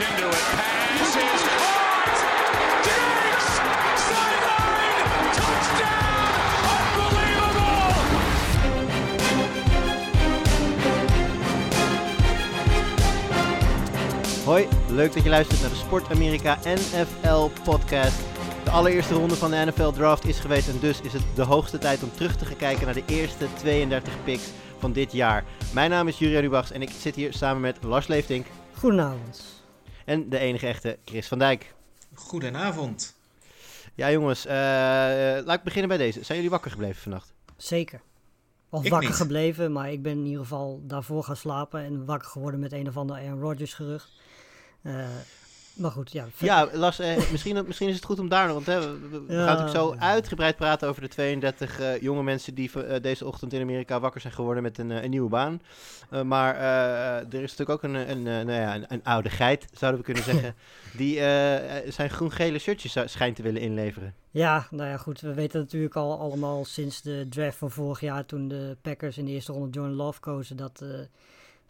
into it. Pass is caught. Diggs! Sideline! Touchdown! Unbelievable! Hoi, leuk dat je luistert naar de Sport Amerika NFL podcast. De allereerste ronde van de NFL draft is geweest en dus is het de hoogste tijd om terug te gaan kijken naar de eerste 32 picks van dit jaar. Mijn naam is Juria Rubachs en ik zit hier samen met Lars Leeftink Goedenavond. En de enige echte Chris van Dijk. Goedenavond. Ja jongens, eh, laat ik beginnen bij deze. Zijn jullie wakker gebleven vannacht? Zeker. Of Ik wakker niet. gebleven, maar ik ben in ieder geval daarvoor gaan slapen en wakker geworden met een of ander Aaron Rodgers gerucht. Eh, maar goed, ja. Ja, Lars, eh, misschien, misschien is het goed om daar nog, want hè, we, we- we Ja, gaan natuurlijk zo ja. uitgebreid praten over de 32 eh, jonge mensen die eh, deze ochtend in Amerika wakker zijn geworden met een, een nieuwe baan. Maar er is natuurlijk ook een, een, nou ja, een, een oude geit, zouden we kunnen zeggen, die zijn groen-gele shirtjes schijnt te willen inleveren. Ja, nou ja, goed. We weten natuurlijk al allemaal sinds de draft van vorig jaar, toen de Packers in de eerste ronde Jordan Love kozen, dat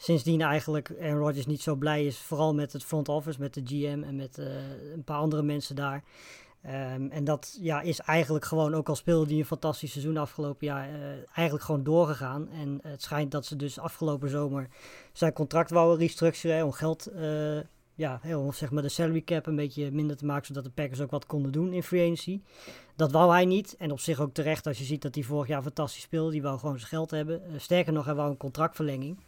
sindsdien eigenlijk Aaron Rodgers niet zo blij is. Vooral met het front office, met de GM en met eh, een paar andere mensen daar. Ehm, en dat ja, is eigenlijk gewoon, ook al speelde hij een fantastisch seizoen afgelopen jaar, eh, eigenlijk gewoon doorgegaan. En het schijnt dat ze dus afgelopen zomer zijn contract wouden restructureren hè, om geld, eh, ja, om zeg maar de salary cap een beetje minder te maken, zodat de Packers ook wat konden doen in free agency. Dat wou hij niet. En op zich ook terecht als je ziet dat hij vorig jaar fantastisch speelde. Die wou gewoon zijn geld hebben. Sterker nog, hij wou een contractverlenging.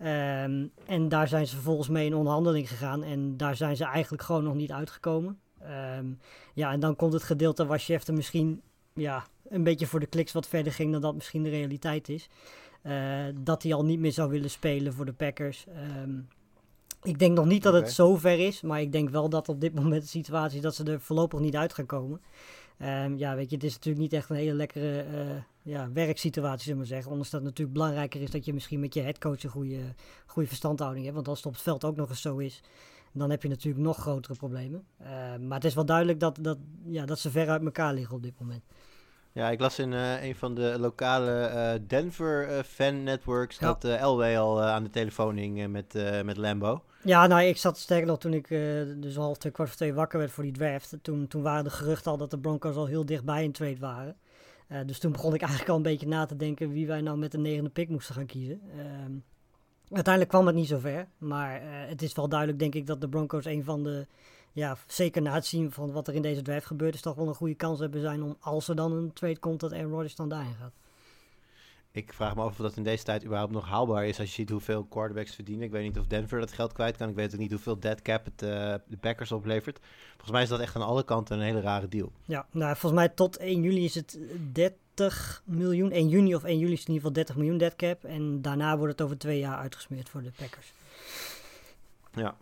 Ehm, en daar zijn ze vervolgens mee in onderhandeling gegaan. En daar zijn ze eigenlijk gewoon nog niet uitgekomen. Ehm, ja, en dan komt het gedeelte waar Schefter misschien ja, een beetje voor de kliks wat verder ging dan dat misschien de realiteit is. Eh, dat hij al niet meer zou willen spelen voor de Packers. Ehm, ik denk nog niet dat het zo ver is. Maar ik denk wel dat op dit moment de situatie is dat ze er voorlopig niet uit gaan komen. Ehm, ja, weet je, het is natuurlijk niet echt een hele lekkere eh, ja, werksituatie, zullen we zeggen. Ondanks dat het natuurlijk belangrijker is dat je misschien met je headcoach een goede, goede verstandhouding hebt. Want als het op het veld ook nog eens zo is, dan heb je natuurlijk nog grotere problemen. Ehm, maar het is wel duidelijk dat, dat, ja, dat ze ver uit elkaar liggen op dit moment. Ja, ik las in eh, een van de lokale eh, Denver eh, fan networks Ja. dat Elway al aan de telefoon hing met, met Lambo. Ja, nou, ik zat sterker nog toen ik dus al twee kwart voor twee wakker werd voor die draft. Toen, toen waren de geruchten al dat de Broncos al heel dichtbij een trade waren. Dus toen begon ik eigenlijk al een beetje na te denken wie wij nou met de negende pick moesten gaan kiezen. Ehm, uiteindelijk kwam het niet zover. Maar het is wel duidelijk, denk ik, dat de Broncos een van de... Ja, zeker na het zien van wat er in deze draft gebeurt, is toch wel een goede kans hebben zijn om, als er dan een trade komt, dat Aaron Rodgers dan daarin gaat. Ik vraag me af of dat in deze tijd überhaupt nog haalbaar is als je ziet hoeveel quarterbacks verdienen. Ik weet niet of Denver dat geld kwijt kan. Ik weet ook niet hoeveel dead cap het eh, de Packers oplevert. Volgens mij is dat echt aan alle kanten een hele rare deal. Ja, nou, volgens mij tot 1 juli is het 30 miljoen. 1 juni of 1 juli is in ieder geval 30 miljoen dead cap. En daarna wordt het over twee jaar uitgesmeerd voor de Packers. Ja.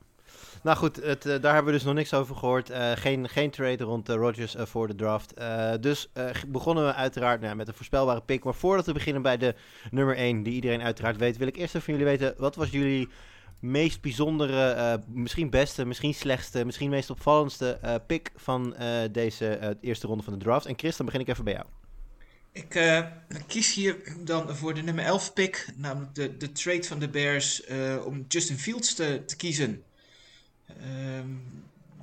Nou goed, het, eh, daar hebben we dus nog niks over gehoord. Eh, geen, geen trade rond eh, Rodgers voor de draft. Dus begonnen we uiteraard nou, met een voorspelbare pick. Maar voordat we beginnen bij de nummer 1, die iedereen uiteraard weet, wil ik eerst even van jullie weten, wat was jullie meest bijzondere, misschien beste, misschien slechtste, misschien meest opvallendste eh, pick van deze eerste ronde van de draft? En Chris, dan begin ik even bij jou. Ik kies hier dan voor de nummer 11 pick, namelijk de, de trade van de Bears, om Justin Fields te, te kiezen. Ehm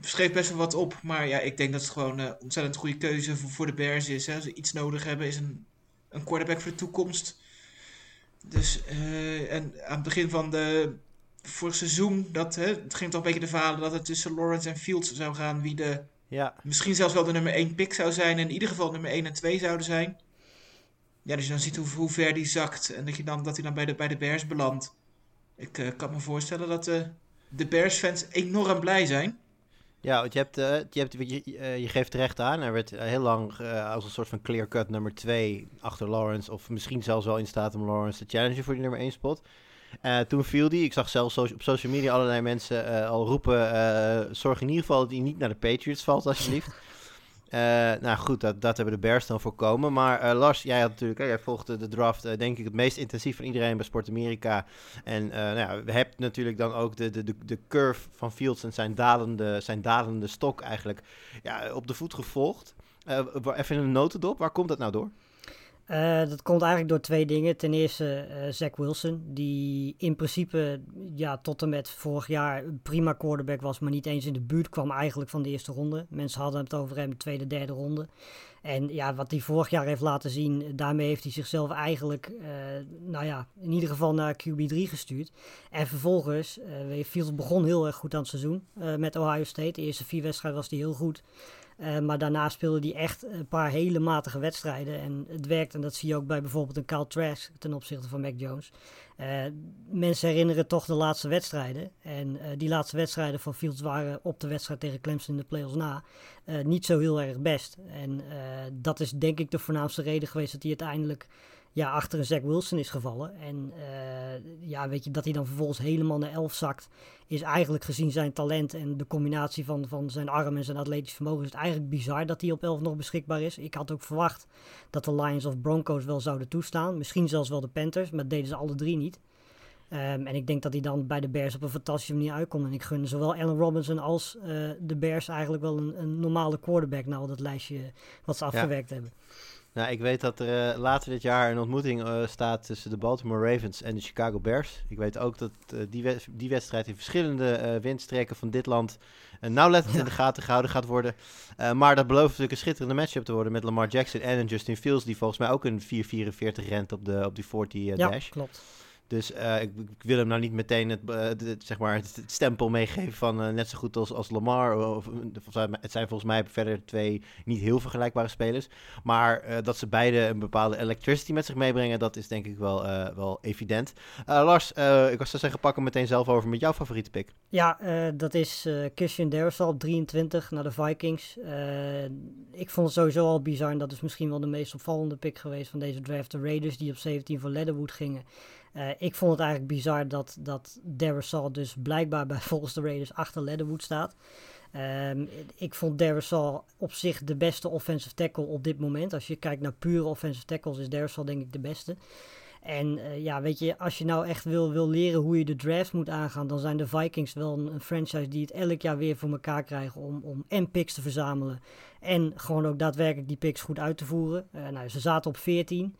schreef best wel wat op, maar ja, ik denk dat het gewoon een ontzettend goede keuze voor, voor de Bears is. Hè. Als ze iets nodig hebben, is een, een quarterback voor de toekomst. Dus, eh, en aan het begin van de vorig seizoen, dat, hè, het ging toch een beetje de verhalen dat het tussen Lawrence en Fields zou gaan wie de Ja, misschien zelfs wel de nummer 1 pick zou zijn. En in ieder geval nummer 1 en 2 zouden zijn. Ja, dus je dan ziet hoe, hoe ver die zakt. En dat, je dan, dat hij dan bij de, bij de Bears belandt. Ik eh, kan me voorstellen dat eh, de Bears-fans enorm blij zijn. Ja, want je, hebt, eh, je, hebt, je, eh, je geeft terecht aan. Er werd heel lang eh, als een soort van clear-cut nummer 2 achter Lawrence. Of misschien zelfs wel in staat om Lawrence te challengen voor die nummer 1 spot. Toen viel die. Ik zag zelfs op social media allerlei mensen al roepen... zorg in ieder geval dat hij niet naar de Patriots valt, alsjeblieft. Eh, nou goed, dat, dat hebben de Bears dan voorkomen. Maar eh, Lars, jij had natuurlijk, hè, jij volgde de draft eh, denk ik het meest intensief van iedereen bij Sport Amerika. En nou ja, natuurlijk dan ook de, de, de, curve van Fields en zijn dalende, zijn dalende stok eigenlijk ja, op de voet gevolgd. Even een notendop, waar komt dat nou door? Uh, dat komt eigenlijk door twee dingen. Ten eerste uh, Zach Wilson, die in principe ja, tot en met vorig jaar prima quarterback was, maar niet eens in de buurt kwam eigenlijk van de eerste ronde. Mensen hadden het over hem de tweede, derde ronde. En ja, wat hij vorig jaar heeft laten zien, daarmee heeft hij zichzelf eigenlijk, uh, nou ja, in ieder geval naar QB3 gestuurd. En vervolgens, Fields begon heel erg goed aan het seizoen met Ohio State. De eerste vier wedstrijden was hij heel goed. Uh, maar daarna speelde hij echt een paar hele matige wedstrijden. En het werkt, en dat zie je ook bij bijvoorbeeld een Kyle Trask ten opzichte van Mac Jones. Uh, mensen herinneren toch de laatste wedstrijden. En uh, die laatste wedstrijden van Fields waren op de wedstrijd tegen Clemson in de playoffs na niet zo heel erg best. En dat is denk ik de voornaamste reden geweest dat hij uiteindelijk ja, achter een Zach Wilson is gevallen. En uh, ja, weet je, dat hij dan vervolgens helemaal naar 11 zakt, is eigenlijk gezien zijn talent en de combinatie van, van zijn arm en zijn atletisch vermogen, is het eigenlijk bizar dat hij op 11 nog beschikbaar is. Ik had ook verwacht dat de Lions of Broncos wel zouden toestaan. Misschien zelfs wel de Panthers, maar dat deden ze alle drie niet. Um, en ik denk dat hij dan bij de Bears op een fantastische manier uitkomt. En ik gun zowel Allen Robinson als uh, de Bears eigenlijk wel een, een normale quarterback na al dat lijstje wat ze afgewerkt ja. hebben. Nou, ik weet dat er uh, later dit jaar een ontmoeting uh, staat tussen de Baltimore Ravens en de Chicago Bears. Ik weet ook dat uh, die, we die, wedstrijd in verschillende windstreken van dit land nauwlettend ja. in de gaten gehouden gaat worden. maar dat belooft natuurlijk een schitterende matchup te worden met Lamar Jackson en Justin Fields, die volgens mij ook een 4,44 rent op, de, op die 40 ja, dash. klopt. Dus uh, ik, ik, wil hem nou niet meteen het, het zeg maar het, stempel meegeven van uh, net zo goed als, als Lamar. Of, het zijn volgens mij verder twee niet heel vergelijkbare spelers. Maar dat ze beide een bepaalde electricity met zich meebrengen, dat is denk ik wel, wel evident. Lars, ik was zeggen, pak hem meteen zelf over met jouw favoriete pick. Ja, dat is Christian Darrisaw op 23 naar de Vikings. ik vond het sowieso al bizar en dat is misschien wel de meest opvallende pick geweest van deze draft. De Raiders die op 17 voor Leatherwood gingen. Uh, ik vond het eigenlijk bizar dat, dat Darisaw dus blijkbaar bij volgens de Raiders achter Leatherwood staat. Um, ik vond Darisaw op zich de beste offensive tackle op dit moment. Als je kijkt naar pure offensive tackles is Darisaw denk ik de beste. En uh, ja, weet je, als je nou echt wil, wil leren hoe je de draft moet aangaan, dan zijn de Vikings wel een, franchise die het elk jaar weer voor elkaar krijgen om, om en picks te verzamelen en gewoon ook daadwerkelijk die picks goed uit te voeren. Uh, nou, ze zaten op 14.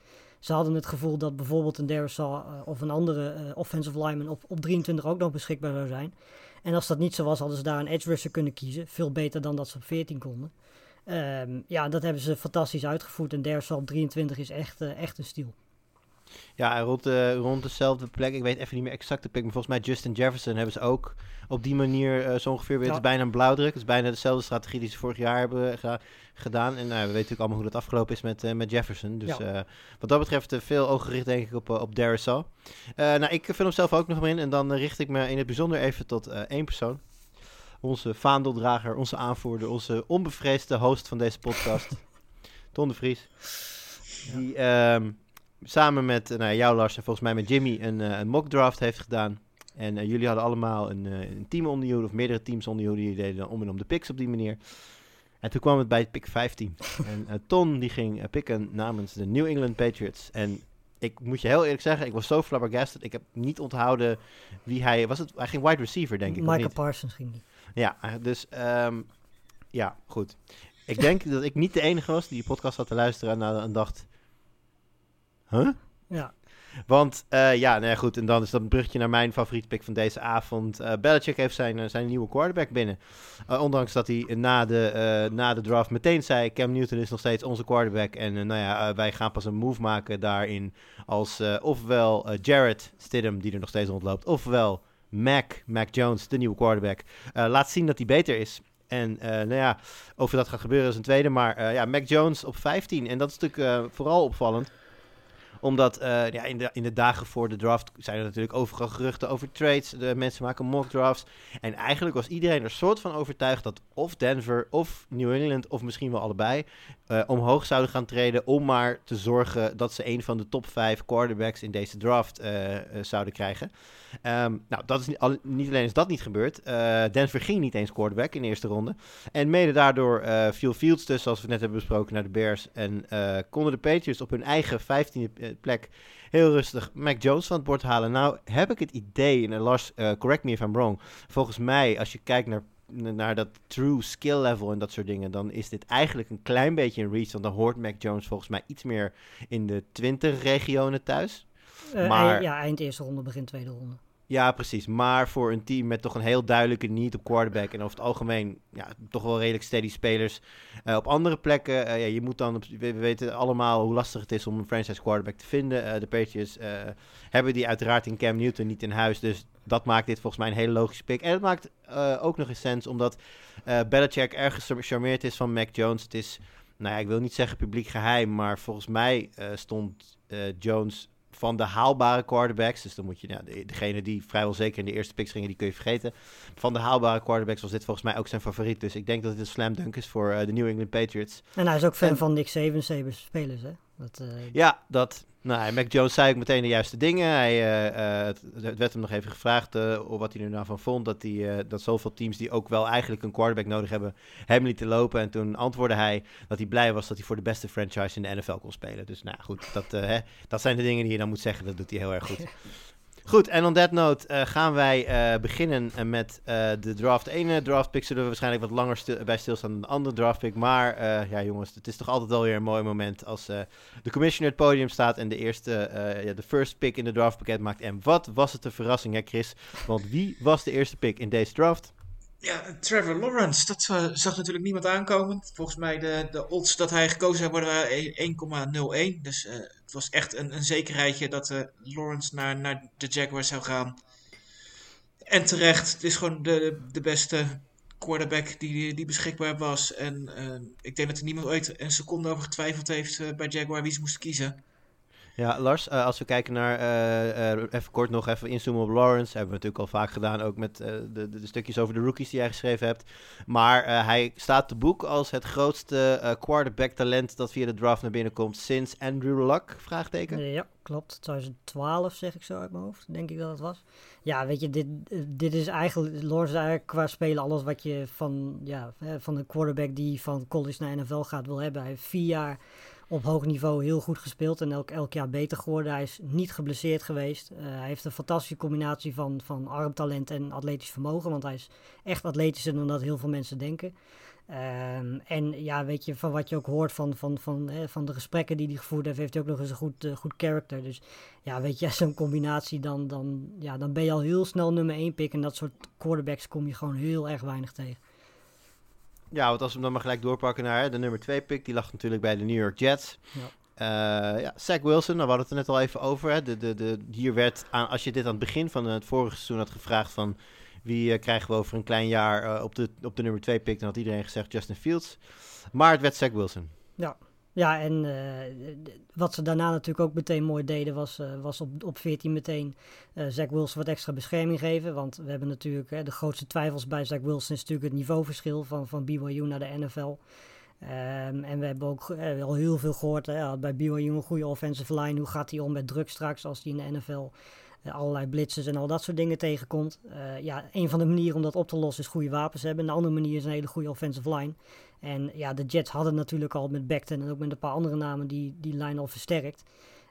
Ze hadden het gevoel dat bijvoorbeeld een Darisaw uh, of een andere uh, offensive lineman op, op 23 ook nog beschikbaar zou zijn. En als dat niet zo was, hadden ze daar een edge rusher kunnen kiezen. Veel beter dan dat ze op 14 konden. Um, ja, dat hebben ze fantastisch uitgevoerd. En Darisaw op 23 is echt, uh, echt een stiel. Ja, rond, uh, rond dezelfde plek. Ik weet even niet meer exact de plek. Maar volgens mij Justin Jefferson hebben ze ook op die manier uh, zo ongeveer weer. Ja. Het is bijna een blauwdruk. Het is bijna dezelfde strategie die ze vorig jaar hebben ge gedaan. En nou, we weten natuurlijk allemaal hoe dat afgelopen is met, met Jefferson. Dus ja. wat dat betreft veel ogen gericht denk ik op, op Darisaw. nou, ik vind hem zelf ook nog in. En dan richt ik me in het bijzonder even tot één persoon. Onze vaandeldrager, onze aanvoerder, onze onbevreesde host van deze podcast. Ton de Vries. Die... Um, samen met nou, jou Lars en volgens mij met Jimmy een, uh, een mock draft heeft gedaan. En uh, jullie hadden allemaal een, een team onder je of meerdere teams onder je Die deden om en om de picks op die manier. En toen kwam het bij pick 15. en Ton die ging picken namens de New England Patriots. En ik moet je heel eerlijk zeggen, ik was zo flabbergasted. Ik heb niet onthouden wie hij was. Het, hij ging wide receiver, denk ik. Michael Parsons ging die. Ja, dus um, ja, goed. Ik denk dat ik niet de enige was die die podcast had te luisteren en, en dacht... Huh? Ja. Want uh, ja, nou ja, goed. En dan is dat een bruggetje naar mijn favoriete pick van deze avond. Uh, Belichick heeft zijn, uh, zijn nieuwe quarterback binnen. ondanks dat hij na de, na de draft meteen zei... Cam Newton is nog steeds onze quarterback. En nou ja, wij gaan pas een move maken daarin. Als ofwel Jared Stidham, die er nog steeds rondloopt. Ofwel Mac, Mac Jones, de nieuwe quarterback. laat zien dat hij beter is. En nou ja, of dat gaat gebeuren is een tweede. Maar ja, Mac Jones op 15. En dat is natuurlijk vooral opvallend omdat uh, ja, in, de, in de dagen voor de draft zijn er natuurlijk overal geruchten over trades. De mensen maken mock drafts. En eigenlijk was iedereen er soort van overtuigd dat of Denver of New England of misschien wel allebei uh, omhoog zouden gaan treden. Om maar te zorgen dat ze een van de top 5 quarterbacks in deze draft uh, zouden krijgen. Um, nou, dat is niet, niet, alleen is dat niet gebeurd. Denver ging niet eens quarterback in de eerste ronde. En mede daardoor viel Fields dus, zoals we net hebben besproken, naar de Bears. En konden de Patriots op hun eigen 15e plek heel rustig Mac Jones van het bord halen. Nou heb ik het idee, en Lars, uh, correct me if I'm wrong. Volgens mij, als je kijkt naar naar dat true skill level en dat soort dingen, dan is dit eigenlijk een klein beetje een reach. Want dan hoort Mac Jones volgens mij iets meer in de 20 regionen thuis. Eh, maar- ja, eind eerste ronde, begin tweede ronde. Ja, precies. Maar voor een team met toch een heel duidelijke need op quarterback en over het algemeen ja, toch wel redelijk steady spelers. eh, op andere plekken, eh, ja, je moet dan, we, we weten allemaal hoe lastig het is om een franchise quarterback te vinden. Eh, de Patriots hebben die uiteraard in Cam Newton niet in huis, dus dat maakt dit volgens mij een hele logische pick. En het maakt ook nog eens sens, omdat Belichick erg gecharmeerd is van Mac Jones. Het is, nou ja, ik wil niet zeggen publiek geheim, maar volgens mij stond Jones van de haalbare quarterbacks. Dus dan moet je, de- degene die vrijwel zeker in de eerste picks gingen, die kun je vergeten. Van de haalbare quarterbacks was dit volgens mij ook zijn favoriet. Dus ik denk dat het een slam dunk is voor eh, de New England Patriots. En hij is ook fan En- van Nick Saban, Saban's spelers, hè? Dat, eh, Ja, dat. Nou, Mac Jones zei ook meteen de juiste dingen. Hij, eh, eh, het, het werd hem nog even gevraagd of wat hij er nou van vond. Dat, eh, dat zoveel teams die ook wel eigenlijk een quarterback nodig hebben, hem lieten lopen. En toen antwoordde hij dat hij blij was dat hij voor de beste franchise in de NFL kon spelen. Dus nou goed, dat, hè, dat zijn de dingen die je dan moet zeggen. Dat doet hij heel erg goed. Goed, en on that note eh, gaan wij eh, beginnen eh, met de draft. Ene draft pick zullen we waarschijnlijk wat langer stil- bij stilstaan dan de andere draft pick. Maar ja jongens, het is toch altijd wel weer een mooi moment als de commissioner het podium staat en de eerste, ja, de first pick in de draft pakket maakt. En wat was het een verrassing hè Chris? Want wie was de eerste pick in deze draft? Ja, Trevor Lawrence, dat eh, zag natuurlijk niemand aankomen. Volgens mij de, de odds dat hij gekozen zou worden waren 1,01. Dus eh, het was echt een, een zekerheidje dat eh, Lawrence naar, naar de Jaguars zou gaan. En terecht, het is gewoon de, de beste quarterback die, die beschikbaar was. En ik denk dat er niemand ooit een seconde over getwijfeld heeft bij Jaguar wie ze moesten kiezen. Ja, Lars, eh, als we kijken naar, eh, eh, even kort nog even inzoomen op Lawrence. Hebben we natuurlijk al vaak gedaan, ook met de, de, de stukjes over de rookies die jij geschreven hebt. Maar hij staat te boek als het grootste quarterback talent dat via de draft naar binnen komt sinds Andrew Luck? Vraagteken. Ja, klopt. 2012 zeg ik zo uit mijn hoofd, denk ik dat het was. Ja, weet je, dit, dit is eigenlijk, Lawrence eigenlijk qua spelen alles wat je van, ja, van een quarterback die van college naar NFL gaat wil hebben. Hij heeft vier jaar op hoog niveau heel goed gespeeld en elk, elk jaar beter geworden. Hij is niet geblesseerd geweest. Eh, hij heeft een fantastische combinatie van, van armtalent en atletisch vermogen, want hij is echt atletischer dan dat heel veel mensen denken. Ehm, en ja, weet je, van wat je ook hoort van, van, van, hè, van de gesprekken die hij gevoerd heeft, heeft hij ook nog eens een goed, eh, goed character. Dus ja, weet je, zo'n combinatie, dan, dan, ja, dan ben je al heel snel nummer 1 pick. En dat soort quarterbacks kom je gewoon heel erg weinig tegen. Ja, want als we hem dan maar gelijk doorpakken naar de nummer 2 pick, die lag natuurlijk bij de New York Jets. Ja. Eh, ja, Zach Wilson, nou, we hadden het er net al even over. Hè. De, de, de, hier werd, aan, als je dit aan het begin van het vorige seizoen had gevraagd van wie eh, krijgen we over een klein jaar eh, op, de, op de nummer 2 pick, dan had iedereen gezegd Justin Fields. Maar het werd Zach Wilson. Ja, en eh, wat ze daarna natuurlijk ook meteen mooi deden, was, eh, was op, op 14 meteen eh Zach Wilson wat extra bescherming geven. Want we hebben natuurlijk de grootste twijfels bij Zach Wilson is natuurlijk het niveauverschil van, van BYU naar de NFL. Ehm, en we hebben ook al heel veel gehoord hè, ja, bij BYU een goede offensive line. Hoe gaat hij om met druk straks als hij in de NFL allerlei blitzes en al dat soort dingen tegenkomt. Eh, ja, een van de manieren om dat op te lossen is goede wapens hebben. Een andere manier is een hele goede offensive line. En ja, de Jets hadden natuurlijk al met Beckton en ook met een paar andere namen die, die line al versterkt.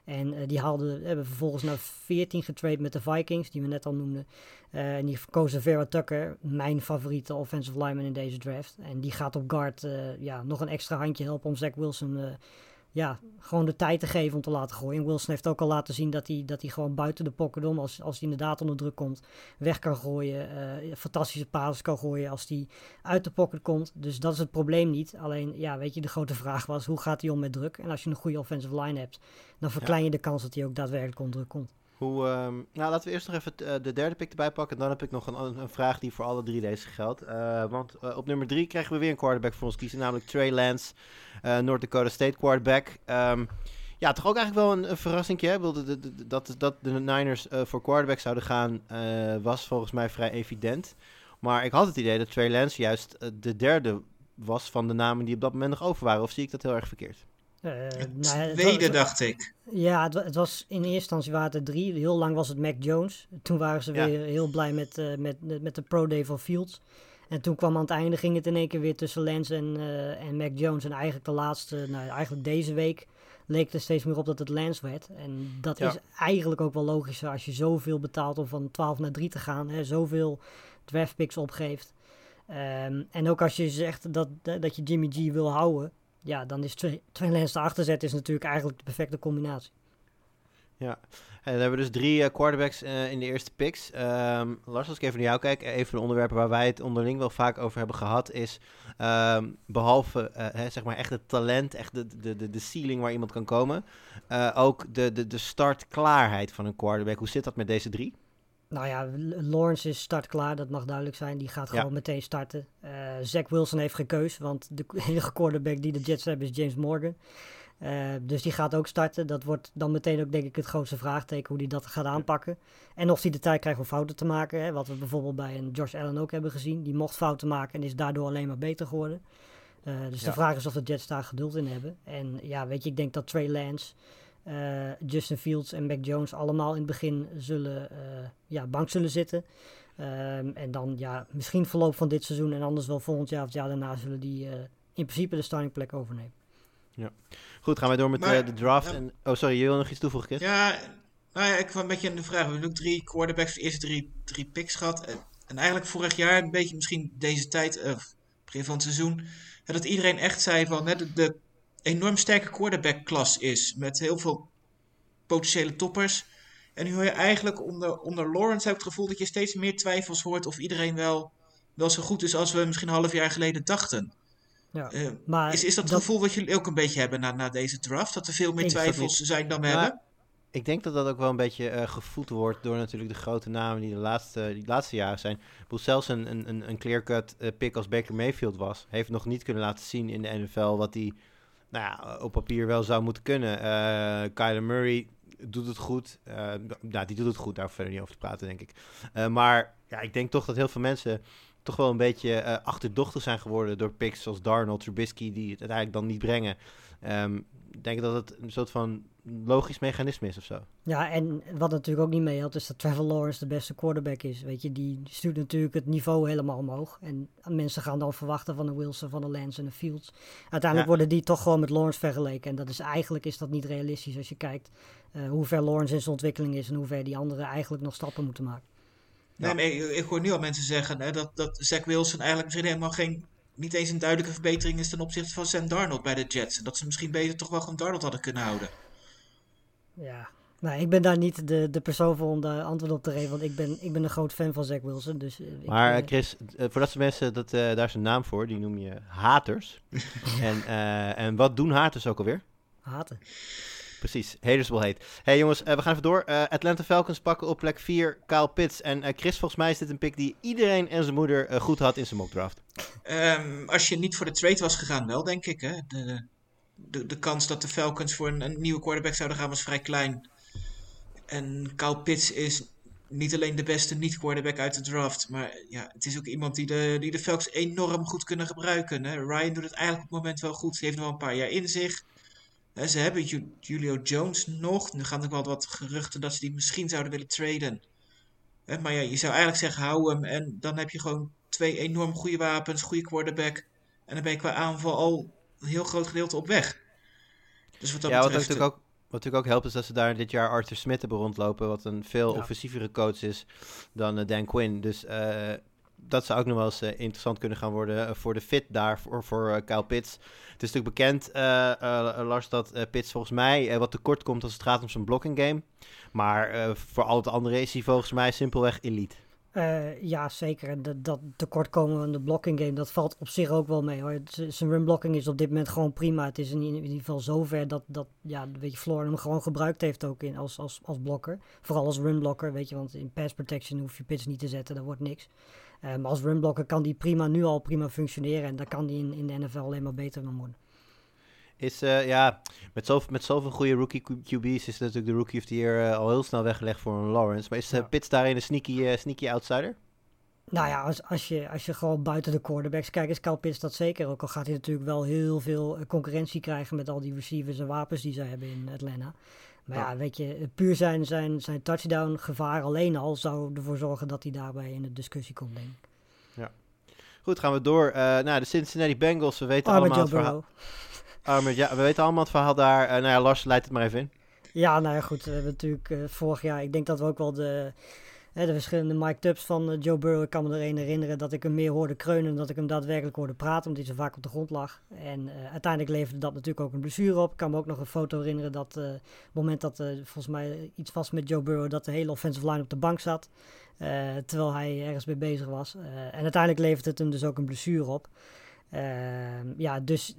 En eh, die haalden, hebben vervolgens naar 14 getrade met de Vikings, die we net al noemden. Eh, en die kozen Vera Tucker, mijn favoriete offensive lineman in deze draft. En die gaat op guard eh, ja, nog een extra handje helpen om Zach Wilson eh, ja, gewoon de tijd te geven om te laten gooien. Wilson heeft ook al laten zien dat hij, dat hij gewoon buiten de pocket om, als, als hij inderdaad onder druk komt, weg kan gooien. eh, fantastische passes kan gooien als hij uit de pocket komt. Dus dat is het probleem niet. Alleen, ja, weet je, de grote vraag was, hoe gaat hij om met druk? En als je een goede offensive line hebt, dan verklein je de kans dat hij ook daadwerkelijk onder druk komt. Hoe, ehm, nou, laten we eerst nog even eh, de derde pick erbij pakken. Dan heb ik nog een, een vraag die voor alle drie deze geldt. Eh, want eh, op nummer drie krijgen we weer een quarterback voor ons kiezen, namelijk Trey Lance, North Dakota State quarterback. Ehm, ja, toch ook eigenlijk wel een, een verrassing. Dat, dat de Niners voor quarterback zouden gaan, was volgens mij vrij evident. Maar ik had het idee dat Trey Lance juist de derde was van de namen die op dat moment nog over waren. Of zie ik dat heel erg verkeerd? Eh, nou, tweede, was- dacht ik. Ja, het, het was in eerste instantie waren het er drie. Heel lang was het Mac Jones. Toen waren ze Ja. weer heel blij met, eh, met, met de Pro Day van Fields. En toen kwam aan het einde, ging het in één keer weer tussen Lance en, eh, en Mac Jones. En eigenlijk de laatste, nou eigenlijk deze week, leek er steeds meer op dat het Lance werd. En dat Ja. is eigenlijk ook wel logischer als je zoveel betaalt om van 12 naar 3 te gaan. Hè, zoveel draft picks opgeeft. Ehm, en ook als je zegt dat, dat je Jimmy G wil houden, ja, dan is Trey Trey Lance erachter zetten is natuurlijk eigenlijk de perfecte combinatie. Ja, en dan hebben we dus drie eh, quarterbacks eh, in de eerste picks. Ehm, Lars, als ik even naar jou kijk, een van de onderwerpen waar wij het onderling wel vaak over hebben gehad, is ehm, behalve eh, hè, zeg maar echt het talent, echt de, de, de, de ceiling waar iemand kan komen, ook de, de, de startklaarheid van een quarterback. Hoe zit dat met deze drie? Nou ja, Lawrence is startklaar, dat mag duidelijk zijn. Die gaat Ja. gewoon meteen starten. Eh Zach Wilson heeft geen keus, want de enige quarterback die de Jets hebben is James Morgan. Eh, dus die gaat ook starten. Dat wordt dan meteen ook denk ik het grootste vraagteken hoe hij dat gaat aanpakken. En of hij de tijd krijgt om fouten te maken. Hè, wat we bijvoorbeeld bij een Josh Allen ook hebben gezien. Die mocht fouten maken en is daardoor alleen maar beter geworden. Eh, dus Ja. de vraag is of de Jets daar geduld in hebben. En ja, weet je, ik denk dat Trey Lance, eh, Justin Fields en Mac Jones allemaal in het begin zullen, eh, ja, bank zullen zitten. Ehm, en dan ja, misschien verloop van dit seizoen en anders wel volgend jaar of het jaar daarna zullen die eh, in principe de starting plek overnemen. Goed, gaan wij door met Maar- eh, de draft. ja. En, oh, sorry, je wil nog iets toevoegen, Chris? Ja, nou ja, ik kwam een beetje aan de vraag. We hebben ook drie quarterbacks, de eerste drie, drie picks gehad. En, en eigenlijk vorig jaar, een beetje misschien deze tijd, eh, begin van het seizoen, dat iedereen echt zei van hè, de, de enorm sterke quarterback-klas is. Met heel veel potentiële toppers. En nu hoor je eigenlijk onder, onder Lawrence heb ik het gevoel dat je steeds meer twijfels hoort of iedereen wel, wel zo goed is als we misschien een half jaar geleden dachten. Ja. Eh, Maar is, is dat het dat- gevoel wat jullie ook een beetje hebben na, na deze draft? Dat er veel meer twijfels zijn dan we Maar- hebben? Ik denk dat dat ook wel een beetje eh, gevoed wordt door natuurlijk de grote namen die de laatste, die laatste jaren zijn. Ik bedoel, zelfs een, een, een- een clear-cut eh, pick als Baker Mayfield was, heeft nog niet kunnen laten zien in de NFL wat hij nou ja, op papier wel zou moeten kunnen. Eh Kyler Murray doet het goed. Eh, nou, die doet het goed, daar verder niet over te praten, denk ik. Eh, maar ja, ik denk toch dat heel veel mensen toch wel een beetje achterdochtig zijn geworden door picks zoals Darnold, Trubisky, die het uiteindelijk dan niet brengen. Ehm, ik denk dat het een soort van logisch mechanisme is of zo. Ja, en wat natuurlijk ook niet meehelpt is dat Trevor Lawrence de beste quarterback is. Weet je, die stuurt natuurlijk het niveau helemaal omhoog. En mensen gaan dan verwachten van de Wilson, van de Lance en de Fields. Uiteindelijk Ja. worden die toch gewoon met Lawrence vergeleken. En dat is eigenlijk is dat niet realistisch als je kijkt eh, hoe ver Lawrence in zijn ontwikkeling is en hoe ver die anderen eigenlijk nog stappen moeten maken. Nee, maar ik, ik hoor nu al mensen zeggen hè, dat, dat Zach Wilson eigenlijk misschien helemaal geen, niet eens een duidelijke verbetering is ten opzichte van Sam Darnold bij de Jets. En dat ze misschien beter toch wel gewoon Darnold hadden kunnen houden. Ja, nou, ik ben daar niet de, de persoon voor om daar antwoord op te geven. Want ik ben, ik ben een groot fan van Zach Wilson. Dus, eh, ik, Maar eh, eh, Chris, voor dat soort mensen, dat, eh, daar is een naam voor, die noem je haters. en, eh, en wat doen haters ook alweer? haten. Precies, haters will hate. hey jongens, we gaan even door. Eh, Atlanta Falcons pakken op plek 4 Kyle Pitts. En eh, Chris, volgens mij is dit een pick die iedereen en zijn moeder goed had in zijn mock draft. Ehm, als je niet voor de trade was gegaan, wel denk ik. Hè? De, de, de kans dat de Falcons voor een, nieuwe quarterback zouden gaan was vrij klein. En Kyle Pitts is niet alleen de beste niet-quarterback uit de draft. Maar ja, het is ook iemand die de, die de Falcons enorm goed kunnen gebruiken. Hè? Ryan doet het eigenlijk op het moment wel goed. Ze heeft nog wel een paar jaar in zich. Hè, ze hebben Ju- Julio Jones nog. Nu gaan er wel wat geruchten dat ze die misschien zouden willen traden. Maar ja, je zou eigenlijk zeggen, hou hem. En dan heb je gewoon twee enorm goede wapens, goede quarterback. En dan ben je qua aanval al een heel groot gedeelte op weg. Dus wat dat ja, wat natuurlijk, ook, wat natuurlijk ook helpt is dat ze daar dit jaar Arthur Smith hebben rondlopen. Wat een veel Ja. offensievere coach is dan eh, Dan Quinn. Dus eh, dat zou ook nog wel eens eh, interessant kunnen gaan worden voor de fit daar voor, voor Kyle Pitts. Het is natuurlijk bekend, Lars, dat Pitts volgens mij wat tekort komt als het gaat om zijn blocking game. Maar voor al het andere is hij volgens mij simpelweg elite. Eh, ja, zeker. En dat, dat tekortkomen de blocking game, dat valt op zich ook wel mee hoor. Zijn run blocking is op dit moment gewoon prima. Het is in, in ieder geval zover dat, dat ja, weet je, Floor hem gewoon gebruikt heeft ook in, als, als, als blokker. Vooral als run blocker, weet je, want in pass protection hoef je pits niet te zetten, daar wordt niks. Eh, maar als run blocker kan die prima, nu al prima functioneren. En daar kan die in, in de NFL alleen maar beter van worden. Is, eh, ja, met, zoveel, met zoveel goede rookie QB's is natuurlijk de Rookie of the Year eh, al heel snel weggelegd voor een Lawrence. Maar is Ja. Pitts daarin een sneaky, sneaky outsider? Nou ja, als, als, je, als je gewoon buiten de quarterbacks kijkt, is Kyle Pitts dat zeker. Ook al gaat hij natuurlijk wel heel veel concurrentie krijgen met al die receivers en wapens die ze hebben in Atlanta. Maar ja, weet je, puur zijn, zijn, zijn touchdown gevaar alleen al zou ervoor zorgen dat hij daarbij in de discussie komt, denk ik. Goed, gaan we door. Eh nou, de Cincinnati Bengals, we weten Arme allemaal het verhaal. Burrow. Arme, ja, we weten allemaal het verhaal daar. Eh, nou ja, Lars, leidt het maar even in. Ja, nou goed. We hebben natuurlijk eh, vorig jaar, ik denk dat we ook wel de, Hè, de verschillende Mike Tubbs van eh, Joe Burrow. Ik kan me er een herinneren dat ik hem meer hoorde kreunen dan dat ik hem daadwerkelijk hoorde praten, omdat hij zo vaak op de grond lag. En uiteindelijk leverde dat natuurlijk ook een blessure op. Ik kan me ook nog een foto herinneren dat op het moment dat volgens mij iets was met Joe Burrow, dat de hele offensive line op de bank zat. terwijl hij ergens mee bezig was. en uiteindelijk levert het hem dus ook een blessure op. Ehm, ja, dus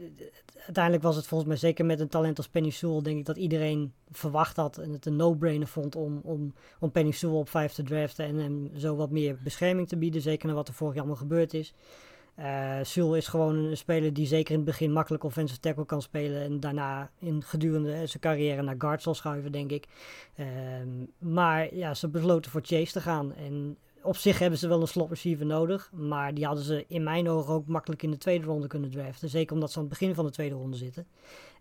uiteindelijk was het volgens mij zeker met een talent als Penny Sewell, denk ik dat iedereen verwacht had en het een no-brainer vond om, om, om Penny Sewell op 5 te draften en hem zo wat meer bescherming te bieden, zeker na wat er vorig jaar allemaal gebeurd is. Uh, Sewell is gewoon een speler die zeker in het begin makkelijk offensive tackle kan spelen en daarna in gedurende zijn carrière naar guard zal schuiven, denk ik. Ehm, maar ja, ze besloten voor Chase te gaan en op zich hebben ze wel een slot receiver nodig. Maar die hadden ze in mijn ogen ook makkelijk in de tweede ronde kunnen draften. Zeker omdat ze aan het begin van de tweede ronde zitten.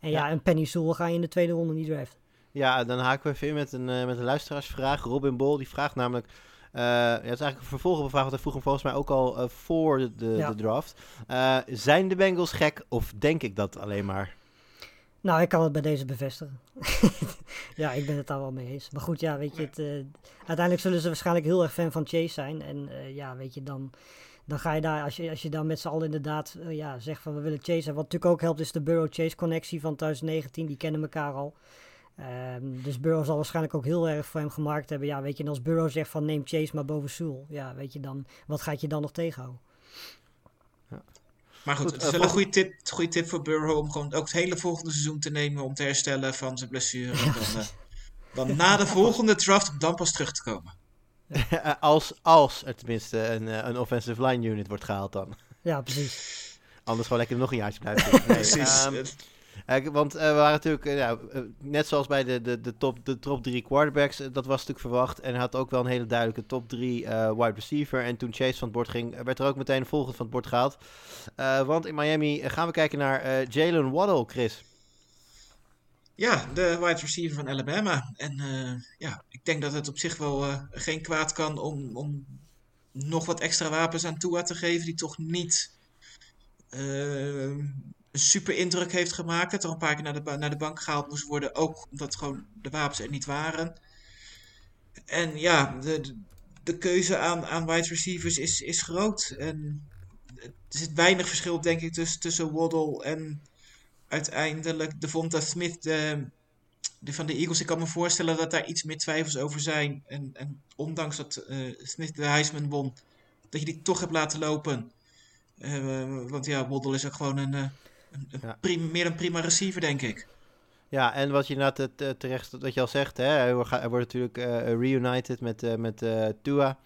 En ja, een Penny Sewell ga je in de tweede ronde niet draften. Ja, dan haken we even in met een, uh, met een luisteraarsvraag. Robin Bol die vraagt namelijk... Uh, ja, het is eigenlijk een vervolg op een vraag, want hij vroeg hem volgens mij ook al uh, voor de, de, de draft. zijn de Bengals gek of denk ik dat alleen maar? Nou, ik kan het bij deze bevestigen. ja, ik ben het daar wel mee eens. Maar goed, ja, weet je, het, uh, uiteindelijk zullen ze waarschijnlijk heel erg fan van Chase zijn. En uh, ja, weet je, dan, dan ga je daar, als je, als je dan met z'n allen inderdaad uh, ja, zegt van we willen Chase. En wat natuurlijk ook helpt is de Burrow-Chase connectie van 2019. Die kennen elkaar al. Um, dus Burrow zal waarschijnlijk ook heel erg voor hem gemaakt hebben. Ja, weet je, en als Burrow zegt van neem Chase maar boven Sewell. Ja, weet je, dan, wat gaat je dan nog tegenhouden? Maar goed, het is wel een goede tip, goede tip voor Burrow om gewoon ook het hele volgende seizoen te nemen om te herstellen van zijn blessure. En dan, uh, dan na de volgende draft om dan pas terug te komen. als, als er tenminste een, een offensive line unit wordt gehaald dan. Ja, precies. Anders gewoon lekker nog een jaartje blijven. Nee, precies. Um, uh, want uh, we waren natuurlijk, ja, net zoals bij de, de, de, top, de top drie quarterbacks, dat was natuurlijk verwacht. En had ook wel een hele duidelijke top drie wide receiver. En toen Chase van het bord ging, werd er ook meteen een volgende van het bord gehaald. want in Miami gaan we kijken naar Jalen Waddle, Chris. Ja, de wide receiver van Alabama. En ja, ik denk dat het op zich wel geen kwaad kan om, om nog wat extra wapens aan Tua te geven, die toch niet een super indruk heeft gemaakt. Dat er een paar keer naar de, naar de bank gehaald moest worden. Ook omdat gewoon de wapens er niet waren. En ja, de, de, de keuze aan, aan wide receivers is, is groot. En er zit weinig verschil, denk ik, tussen, Waddle en uiteindelijk Devonta Smith de, de van de Eagles. Ik kan me voorstellen dat daar iets meer twijfels over zijn. En, en ondanks dat uh, Smith de Heisman won, dat je die toch hebt laten lopen. Uh, want ja, Waddle is ook gewoon een, een Ja. prim- meer een prima receiver, denk ik. Ja, en wat je inderdaad eh, terecht, wat je al zegt, hè, hij wordt, natuurlijk eh, reunited met, eh, met eh, Tua.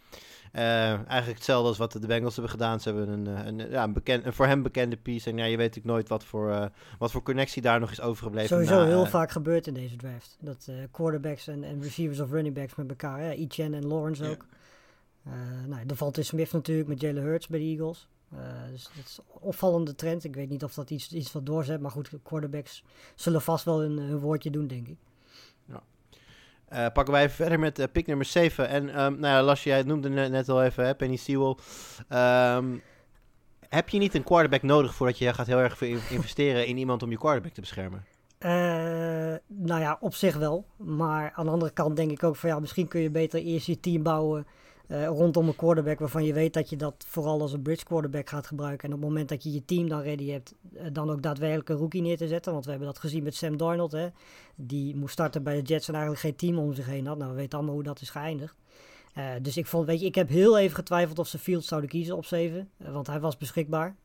Eh, eigenlijk hetzelfde als wat de Bengals hebben gedaan. Ze hebben een, een, ja, een, bekend, een voor hem bekende piece. En ja, je weet natuurlijk nooit wat voor, eh, wat voor connectie daar nog is overgebleven. Sowieso na, heel vaak gebeurt in deze draft. Dat eh, quarterbacks en, en receivers of running backs met elkaar. Ja, Etienne en Lawrence ook. Eh nou, er valt in Smith natuurlijk met Jalen Hurts bij de Eagles. Eh, dus dat is een opvallende trend. Ik weet niet of dat iets, iets wat doorzet. Maar goed, quarterbacks zullen vast wel hun, hun woordje doen, denk ik. Eh, pakken wij even verder met eh, pick nummer 7. En ehm, nou ja, Las, jij noemde net, net al even, hè, Penny Sewell. Ehm, heb je niet een quarterback nodig voordat je gaat heel erg investeren in iemand om je quarterback te beschermen? Eh, nou ja, op zich wel. Maar aan de andere kant denk ik ook van ja, misschien kun je beter eerst je team bouwen eh, rondom een quarterback waarvan je weet dat je dat vooral als een bridge quarterback gaat gebruiken. En op het moment dat je je team dan ready hebt, eh, dan ook daadwerkelijk een rookie neer te zetten. Want we hebben dat gezien met Sam Darnold. Hè. Die moest starten bij de Jets en eigenlijk geen team om zich heen had. Nou, we weten allemaal hoe dat is geëindigd. Eh, dus ik vond, weet je, ik heb heel even getwijfeld of ze Fields zouden kiezen op 7. eh, want hij was beschikbaar.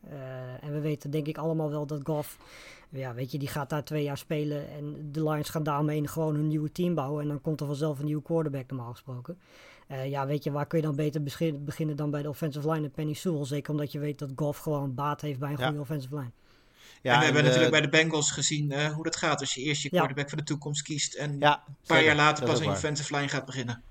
En we weten denk ik allemaal wel dat Goff, ja, weet je, die gaat daar twee jaar spelen. En de Lions gaan daarmee gewoon een nieuwe team bouwen. En dan komt er vanzelf een nieuwe quarterback normaal gesproken. Eh, ja, weet je, waar kun je dan beter beginnen dan bij de offensive line en Penny Sewell? Zeker omdat je weet dat Goff gewoon baat heeft bij een Ja. goede offensive line. Ja, en we hebben de- natuurlijk bij de Bengals gezien eh, hoe dat gaat als je eerst je Ja. quarterback van de toekomst kiest en ja, een paar zeker. jaar later pas ook aan je waar. offensive line gaat beginnen.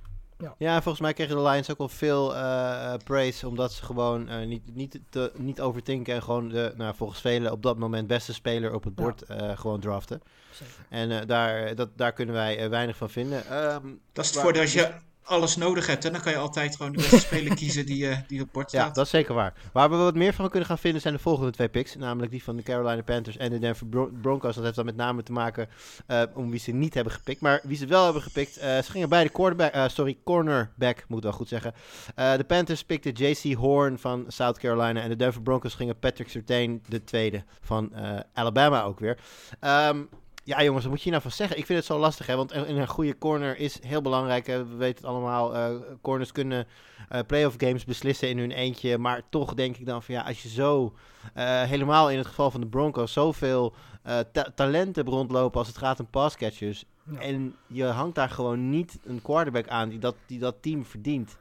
Ja, volgens mij kregen de Lions ook wel veel eh, eh, praise, omdat ze gewoon eh, niet, niet, te, niet overtinken en gewoon de, nou, volgens velen op dat moment beste speler op het Ja. bord eh, gewoon draften. Zeker. En eh, daar, dat, daar kunnen wij eh, weinig van vinden. Ehm, Dat is het voordeel als je alles nodig hebt. En dan kan je altijd gewoon de beste speler kiezen die, uh, die op bord staat. Ja, dat is zeker waar. Waar we wat meer van kunnen gaan vinden zijn de volgende twee picks. Namelijk die van de Carolina Panthers en de Denver Broncos. Dat heeft dan met name te maken uh, om wie ze niet hebben gepikt. Maar wie ze wel hebben gepikt, uh, ze gingen beide quarterback, sorry, cornerback, moet ik wel goed zeggen. de Panthers pikten J.C. Horn van South Carolina. En de Denver Broncos gingen Patrick Surtain, de tweede van Alabama ook weer. Um, ja, jongens, wat moet je nou van zeggen? Ik vind het zo lastig, hè? Want in een goede corner is heel belangrijk. Hè? We weten het allemaal. Uh, corners kunnen uh, playoff games beslissen in hun eentje. Maar toch denk ik dan van ja, als je zo, uh, helemaal in het geval van de Broncos, zoveel ta talenten rondlopen als het gaat om passcatchers. Ja. En je hangt daar gewoon niet een quarterback aan die dat, die dat team verdient.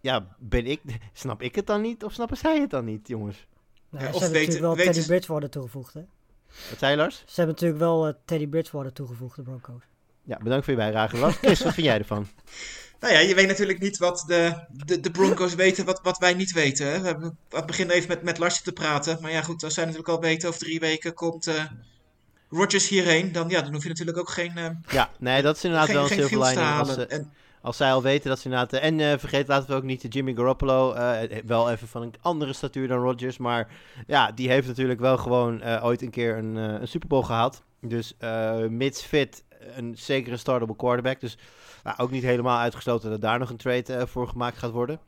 Ja, ben ik, snap ik het dan niet of snappen zij het dan niet, jongens? Nou, ja, ze hebben natuurlijk wel Teddy Bridgewater toegevoegd, hè? Wat zei je, Lars? Ze hebben natuurlijk wel uh, Teddy Bridgewater toegevoegd, de Broncos. Ja, bedankt voor je bijdrage. Lars, Chris, wat vind jij ervan? Nou ja, je weet natuurlijk niet wat de, de, de Broncos weten, wat, wat wij niet weten. Hè? We, hebben, we beginnen even met, met Larsje te praten. Maar ja, goed, als zij natuurlijk al weten, over drie weken komt uh, Rodgers hierheen. Dan, ja, dan hoef je natuurlijk ook geen... Uh, ja, nee, dat is inderdaad geen, wel een silver lining. Als, uh, en, als zij al weten dat ze inderdaad... En uh, vergeet, laten we ook niet Jimmy Garoppolo. Uh, wel even van een andere statuur dan Rodgers. Maar ja, die heeft natuurlijk wel gewoon ooit een keer een, een Super Bowl gehad. Dus mits fit, een zekere startable quarterback. Dus nou, ook niet helemaal uitgesloten dat daar nog een trade voor gemaakt gaat worden.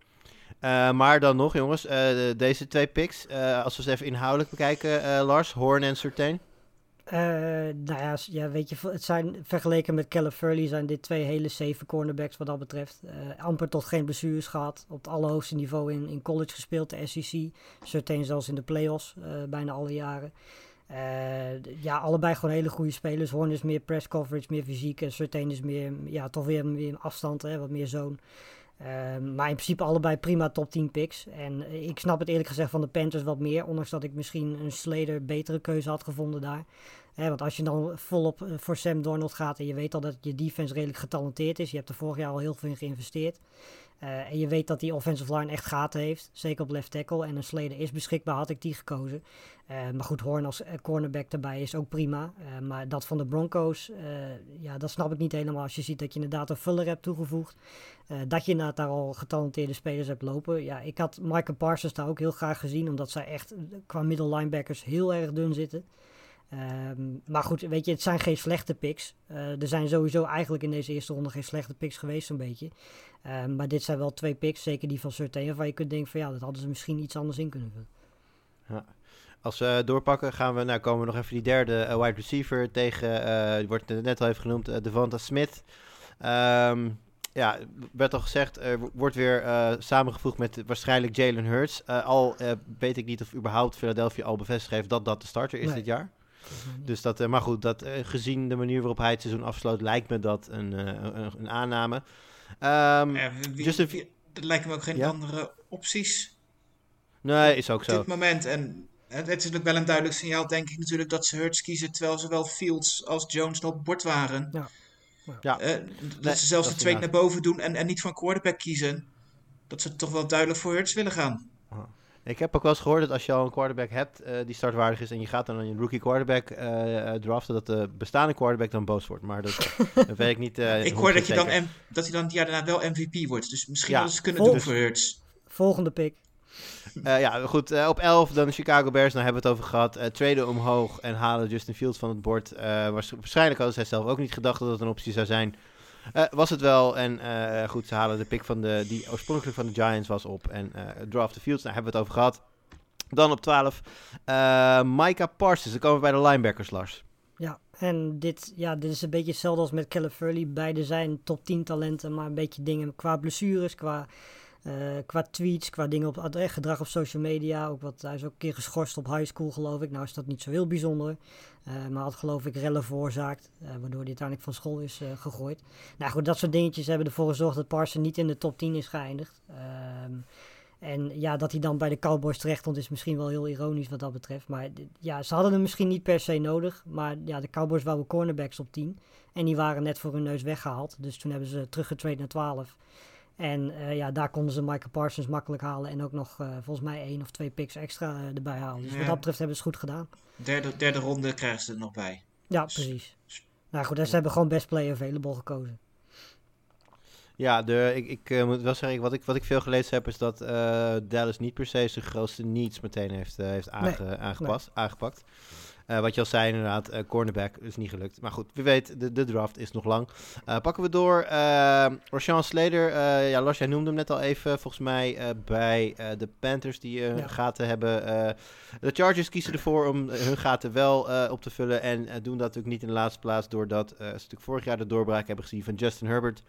maar dan nog, jongens, deze twee picks. als we ze even inhoudelijk bekijken, Lars, Horn en Surtain. Uh, nou ja, weet je, het zijn vergeleken met Caleb Furley zijn dit twee hele safe cornerbacks wat dat betreft. Uh, amper tot geen blessures gehad. Op het allerhoogste niveau in, in college gespeeld, de SEC. Certain zelfs in de playoffs, uh, bijna alle jaren. ja, allebei gewoon hele goede spelers. Horn is meer press coverage, meer fysiek. En Certain is meer, ja, toch weer meer afstand, hè, wat meer zone. Uh, maar in principe allebei prima top 10 picks. En ik snap het eerlijk gezegd van de Panthers wat meer. Ondanks dat ik misschien een Slater betere keuze had gevonden daar. want als je dan volop eh, voor Sam Donald gaat en je weet al dat je defense redelijk getalenteerd is. Je hebt er vorig jaar al heel veel in geïnvesteerd. Uh, en je weet dat die offensive line echt gaten heeft. Zeker op left tackle. En een Slater is beschikbaar, had ik die gekozen. Uh, maar goed, Horn als cornerback erbij is ook prima. Maar dat van de Broncos, ja, dat snap ik niet helemaal. Als je ziet dat je inderdaad een fuller hebt toegevoegd. dat je inderdaad daar al getalenteerde spelers hebt lopen. Ja, ik had Michael Parsons daar ook heel graag gezien. Omdat zij echt qua middle linebackers heel erg dun zitten. Um, maar goed, weet je, het zijn geen slechte picks. Uh, er zijn sowieso eigenlijk in deze eerste ronde geen slechte picks geweest, zo'n beetje. Um, maar dit zijn wel twee picks, zeker die van Surtain, waar je kunt denken van ja, dat hadden ze misschien iets anders in kunnen vullen. Ja. Als we doorpakken, gaan we, nou komen we nog even die derde uh, wide receiver tegen, uh, die wordt net al even genoemd, Devonta Smith. Um, ja, werd al gezegd, er wordt weer samengevoegd met waarschijnlijk Jalen Hurts. al weet ik niet of überhaupt Philadelphia al bevestigd heeft dat dat de starter is nee. dit jaar. Dus dat, uh, maar goed, dat, uh, gezien de manier waarop hij het seizoen afsloot, lijkt me dat een, uh, een, een, aanname. Um, ja, wie, just wie, er lijken me ook geen ja? andere opties. Nee, is ook zo. Op dit moment. En het is natuurlijk wel een duidelijk signaal, denk ik natuurlijk, dat ze Hurts kiezen terwijl zowel Fields als Jones op bord waren. Ja. ja. dat nee, ze zelfs de trade naar boven doen en, en niet van quarterback kiezen. Dat ze toch wel duidelijk voor Hurts willen gaan. Ik heb ook wel eens gehoord dat als je al een quarterback hebt uh, die startwaardig is en je gaat dan een rookie quarterback uh, draften, dat de bestaande quarterback dan boos wordt. Maar dat, dat weet ik niet. Uh, ik hoor dat, je dan, M dat hij dan het jaar daarna wel MVP wordt. Dus misschien ja. ze kunnen Vol doen voor Hurts. Volgende pick. ja, goed. op 11 dan de Chicago Bears. Daar hebben we het over gehad. traden omhoog en halen Justin Fields van het bord. waarschijnlijk hadden zij zelf ook niet gedacht dat het een optie zou zijn. Uh, was het wel. En uh, goed, ze halen de pick van de, die oorspronkelijk van de Giants was op. En uh, draft the Fields, daar hebben we het over gehad. Dan op 12, Micah Parsons. Dan komen we bij de linebackers, Lars. Ja, en dit, ja, dit is een beetje hetzelfde als met Furley. Beide zijn top 10 talenten, maar een beetje dingen qua blessures, qua uh, qua tweets, qua dingen op eh, gedrag op social media. Ook wat, hij is ook een keer geschorst op high school, geloof ik. Nou is dat niet zo heel bijzonder. Uh, maar had geloof ik rellen veroorzaakt. waardoor hij uiteindelijk van school is gegooid. Nou goed, dat soort dingetjes hebben ervoor gezorgd dat Parson niet in de top 10 is geëindigd. Ehm, en ja, dat hij dan bij de Cowboys terecht stond is misschien wel heel ironisch wat dat betreft. Maar ja, ze hadden hem misschien niet per se nodig. Maar ja, de Cowboys wouden cornerbacks op 10. En die waren net voor hun neus weggehaald. Dus toen hebben ze teruggetraind naar 12. En uh, ja, daar konden ze Michael Parsons makkelijk halen. En ook nog uh, volgens mij één of twee picks extra uh, erbij halen. Dus ja. wat dat betreft hebben ze het goed gedaan. Derde, derde ronde krijgen ze er nog bij. Ja, dus, precies. Nou goed, en ze hebben gewoon best play available gekozen. Ja, de, ik, ik eh, moet wel zeggen, wat ik, wat ik veel gelezen heb, is dat eh, Dallas niet per se zijn grootste needs meteen heeft, eh, heeft aange, aangepast, aangepakt. Eh, wat je al zei, inderdaad, eh, cornerback is niet gelukt. Maar goed, wie weet, de, de draft is nog lang. Eh, pakken we door. Uh, Rashawn Slater, ja, Lars, jij noemde hem net al even, volgens mij bij de Panthers die Ja. gaten hebben. De Chargers kiezen ervoor om hun gaten wel op te vullen en doen dat natuurlijk niet in de laatste plaats, doordat ze natuurlijk vorig jaar de doorbraak hebben gezien van Justin Herbert.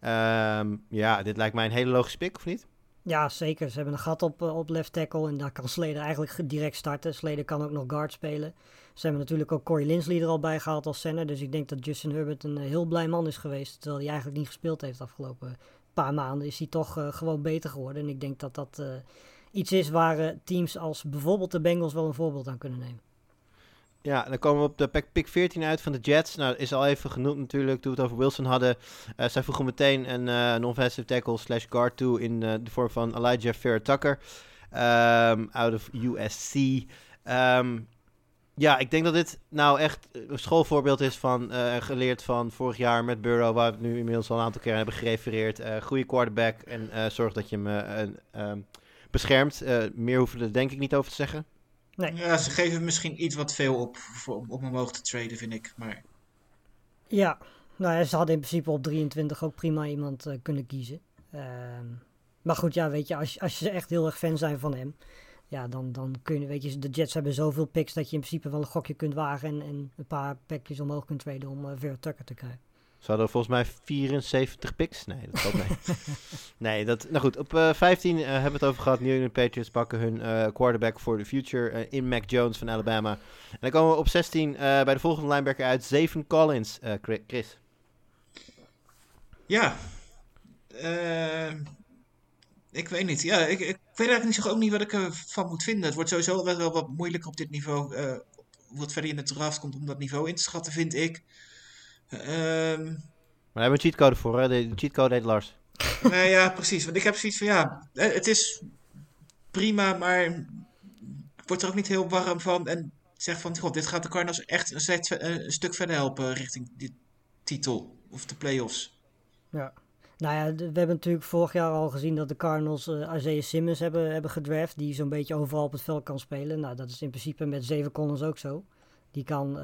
Ehm, ja, dit lijkt mij een hele logische pick, of niet? Ja, zeker. Ze hebben een gat op, eh, op left tackle en daar kan Slater eigenlijk ge- direct starten. Slater kan ook nog guard spelen. Ze hebben natuurlijk ook Corey Linsley er al bij gehaald als center. Dus ik denk dat Justin Herbert een eh, heel blij man is geweest. Terwijl hij eigenlijk niet gespeeld heeft de afgelopen paar maanden. Is hij toch eh, gewoon beter geworden. En ik denk dat dat eh, iets is waar eh, teams als bijvoorbeeld de Bengals wel een voorbeeld aan kunnen nemen. Ja, dan komen we op de pick- pick 14 uit van de Jets. Nou, is al even genoemd natuurlijk, toen we het over Wilson hadden. Eh, zij voegen meteen een, eh, een offensive tackle slash guard toe in eh, de vorm van Elijah Fair Tucker. ehm, out of USC. Ehm, ja, ik denk dat dit nou echt een schoolvoorbeeld is van geleerd van vorig jaar met Burrow, waar we nu inmiddels al een aantal keer hebben gerefereerd. Goede quarterback en zorg dat je hem eh, ehm, beschermt. Meer hoeven we er denk ik niet over te zeggen. Nee. Ja, ze geven misschien iets wat veel op om omhoog te traden, vind ik. Maar Ja, nou ja, ze hadden in principe op 23 ook prima iemand eh, kunnen kiezen. Ehm, maar goed, ja, weet je, als, als je echt heel erg fan zijn van hem, ja, dan, dan kun je, weet je, de Jets hebben zoveel picks dat je in principe wel een gokje kunt wagen en, en een paar packjes omhoog kunt traden om uh, Vera Tucker te krijgen. Ze hadden volgens mij 74 picks. Nee, dat valt mee. nee, dat, nou goed. Op eh 15 eh, hebben we het over gehad. New England Patriots pakken hun eh, quarterback for the future in Mac Jones van Alabama. En dan komen we op 16 eh, bij de volgende linebacker uit. Zeven Collins. Chri- Chris. ja, ik weet niet. Ja, ik, ik weet eigenlijk niet, zo- ook niet wat ik ervan moet vinden. Het wordt sowieso wel, wat moeilijker op dit niveau. wat verder in de draft komt om dat niveau in te schatten, vind ik. Ehm Maar we hebben een cheatcode voor. Hè? De, de cheatcode heet Lars. nou ja, precies. Want ik heb zoiets van, ja, het is prima, maar ik word er ook niet heel warm van. En zeg van, god, dit gaat de Cardinals echt een, set- een stuk verder helpen richting die titel of de playoffs. Ja. Nou ja, we hebben natuurlijk vorig jaar al gezien dat de Cardinals eh Isaiah Simmons hebben, hebben gedraft. Die zo'n beetje overal op het veld kan spelen. Nou, dat is in principe met zeven Collins ook zo. Die kan